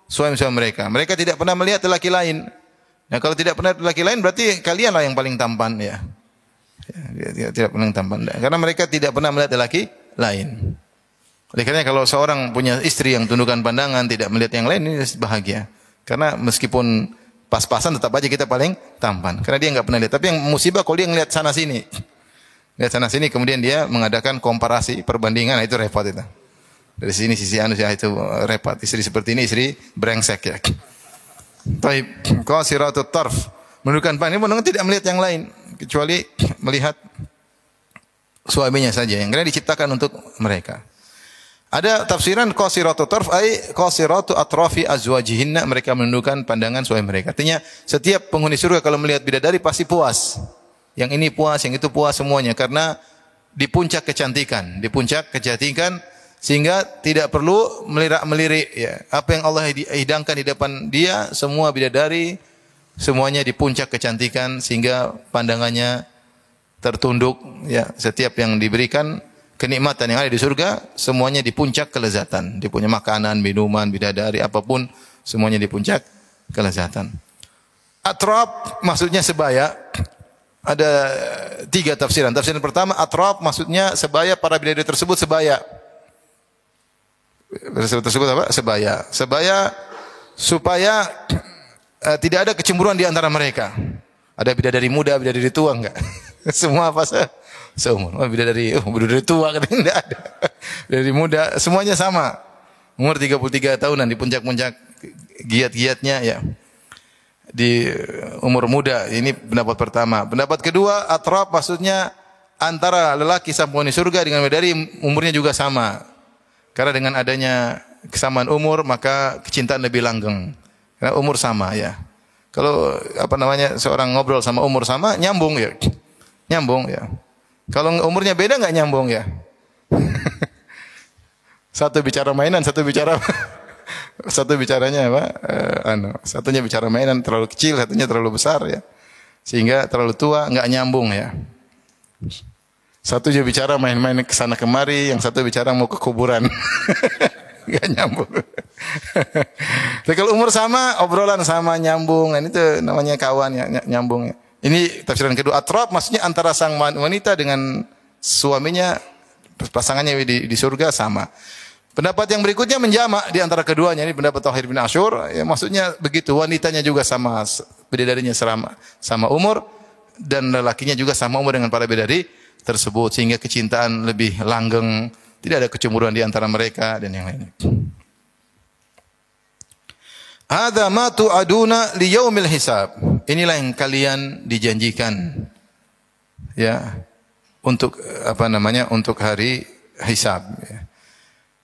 [SPEAKER 1] suami-suami mereka. Mereka tidak pernah melihat lelaki lain. Nah, kalau tidak pernah lelaki lain berarti kalianlah yang paling tampan ya. ya tidak pernah tampan. Karena mereka tidak pernah melihat lelaki lain. Oleh karena kalau seorang punya istri yang tundukkan pandangan, tidak melihat yang lain, ini bahagia. Karena meskipun pas-pasan tetap aja kita paling tampan. Karena dia nggak pernah lihat. Tapi yang musibah kalau dia ngelihat sana sini. Lihat sana sini kemudian dia mengadakan komparasi, perbandingan, nah itu repot itu. Dari sini sisi anu ya itu repot. Istri seperti ini istri brengsek ya. Taib qasiratut tarf. Menunjukkan pan ini menunjukkan tidak melihat yang lain kecuali melihat suaminya saja yang karena diciptakan untuk mereka. Ada tafsiran qasiratut tarf ai qasiratu atrafi azwajihinna mereka menundukkan pandangan suami mereka. Artinya setiap penghuni surga kalau melihat bidadari pasti puas. Yang ini puas, yang itu puas semuanya karena di puncak kecantikan, di puncak kecantikan sehingga tidak perlu melirik-melirik ya. Apa yang Allah hidangkan di depan dia semua bidadari semuanya di puncak kecantikan sehingga pandangannya tertunduk ya. Setiap yang diberikan kenikmatan yang ada di surga semuanya di puncak kelezatan. Dia punya makanan, minuman, bidadari apa pun semuanya di puncak kelezatan. Atrab maksudnya sebaya. Ada tiga tafsiran. Tafsiran pertama atrab maksudnya sebaya para bidadari tersebut sebaya tersebut apa? Sebaya. Sebaya supaya uh, tidak ada kecemburuan di antara mereka. Ada bidadari muda, bidadari tua enggak? Semua apa sih? Seumur. Oh, bidadari, oh, bidadari tua kan enggak ada. Bidadari muda, semuanya sama. Umur 33 tahunan di puncak-puncak giat-giatnya ya. Di umur muda, ini pendapat pertama. Pendapat kedua, atrap maksudnya antara lelaki sampai surga dengan bidadari umurnya juga sama. Karena dengan adanya kesamaan umur maka kecintaan lebih langgeng. Karena umur sama ya. Kalau apa namanya seorang ngobrol sama umur sama nyambung ya. Nyambung ya. Kalau umurnya beda nggak nyambung ya. satu bicara mainan, satu bicara satu bicaranya apa? Eh, anu, satunya bicara mainan terlalu kecil, satunya terlalu besar ya. Sehingga terlalu tua nggak nyambung ya. Satu juga bicara main-main ke sana kemari, yang satu bicara mau ke kuburan. Gak nyambung. Tapi kalau umur sama, obrolan sama nyambung. Nah, itu namanya kawan ya, nyambung. Ini tafsiran kedua. Atrab maksudnya antara sang wanita dengan suaminya pasangannya di, di surga sama. Pendapat yang berikutnya menjamak di antara keduanya ini pendapat Tauhid bin Ashur ya maksudnya begitu wanitanya juga sama bidadarinya sama sama umur dan lelakinya juga sama umur dengan para bidadari tersebut sehingga kecintaan lebih langgeng tidak ada kecemburuan di antara mereka dan yang lainnya. Ada ma tu'aduna li yaumil hisab. Inilah yang kalian dijanjikan ya untuk apa namanya untuk hari hisab ya.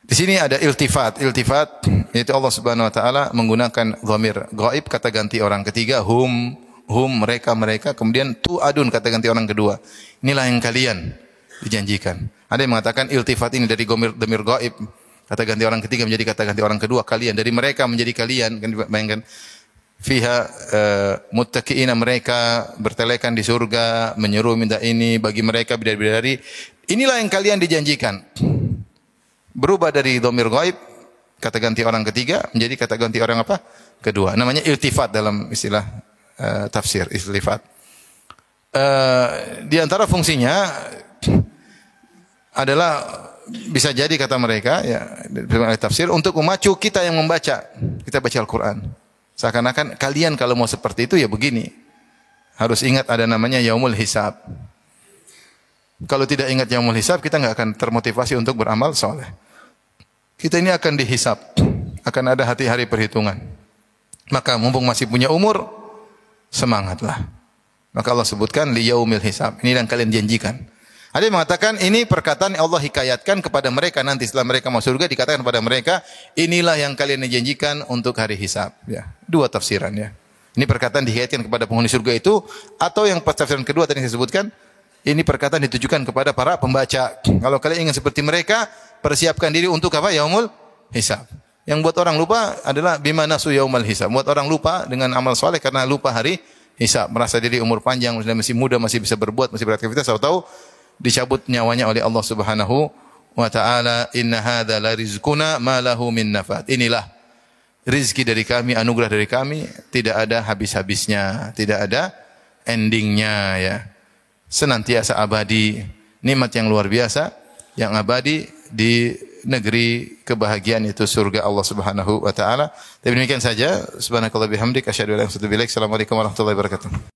[SPEAKER 1] Di sini ada iltifat. Iltifat yaitu Allah Subhanahu wa taala menggunakan dhamir gaib kata ganti orang ketiga hum hum mereka mereka kemudian tu adun kata ganti orang kedua. Inilah yang kalian dijanjikan. Ada yang mengatakan iltifat ini dari dhamir dhamir gaib kata ganti orang ketiga menjadi kata ganti orang kedua kalian dari mereka menjadi kalian kan bayangkan fiha uh, muttaqiina mereka bertelekan di surga menyuruh minta ini bagi mereka bidadari inilah yang kalian dijanjikan berubah dari domir gaib kata ganti orang ketiga menjadi kata ganti orang apa? Kedua. Namanya iltifat dalam istilah uh, tafsir iltifat. Uh, di antara fungsinya adalah bisa jadi kata mereka ya tafsir untuk memacu kita yang membaca kita baca Al-Qur'an. Seakan-akan kalian kalau mau seperti itu ya begini. Harus ingat ada namanya yaumul hisab. Kalau tidak ingat yaumul hisab, kita nggak akan termotivasi untuk beramal soleh. Kita ini akan dihisap, akan ada hati-hari perhitungan. Maka mumpung masih punya umur, semangatlah. Maka Allah sebutkan li yaumil hisab. Ini yang kalian janjikan. Ada yang mengatakan ini perkataan Allah hikayatkan kepada mereka nanti setelah mereka masuk surga dikatakan kepada mereka inilah yang kalian janjikan untuk hari hisab. Ya, dua tafsiran ya. Ini perkataan dihikayatkan kepada penghuni surga itu atau yang tafsiran kedua tadi saya sebutkan ini perkataan ditujukan kepada para pembaca. Kalau kalian ingin seperti mereka, persiapkan diri untuk apa? Yaumul hisab. Yang buat orang lupa adalah bima nasu yaumul hisab. Buat orang lupa dengan amal soleh karena lupa hari hisab. Merasa diri umur panjang, masih muda, masih bisa berbuat, masih beraktivitas. Tahu-tahu dicabut nyawanya oleh Allah Subhanahu wa taala. Inna hadza la rizquna ma lahu min nafat. Inilah rizki dari kami, anugerah dari kami, tidak ada habis-habisnya, tidak ada endingnya ya senantiasa abadi, nikmat yang luar biasa yang abadi di negeri kebahagiaan itu surga Allah Subhanahu wa taala. Demikian saja. Subhanakallah bihamdik asyhadu an la ilaha illa anta Assalamualaikum warahmatullahi wabarakatuh.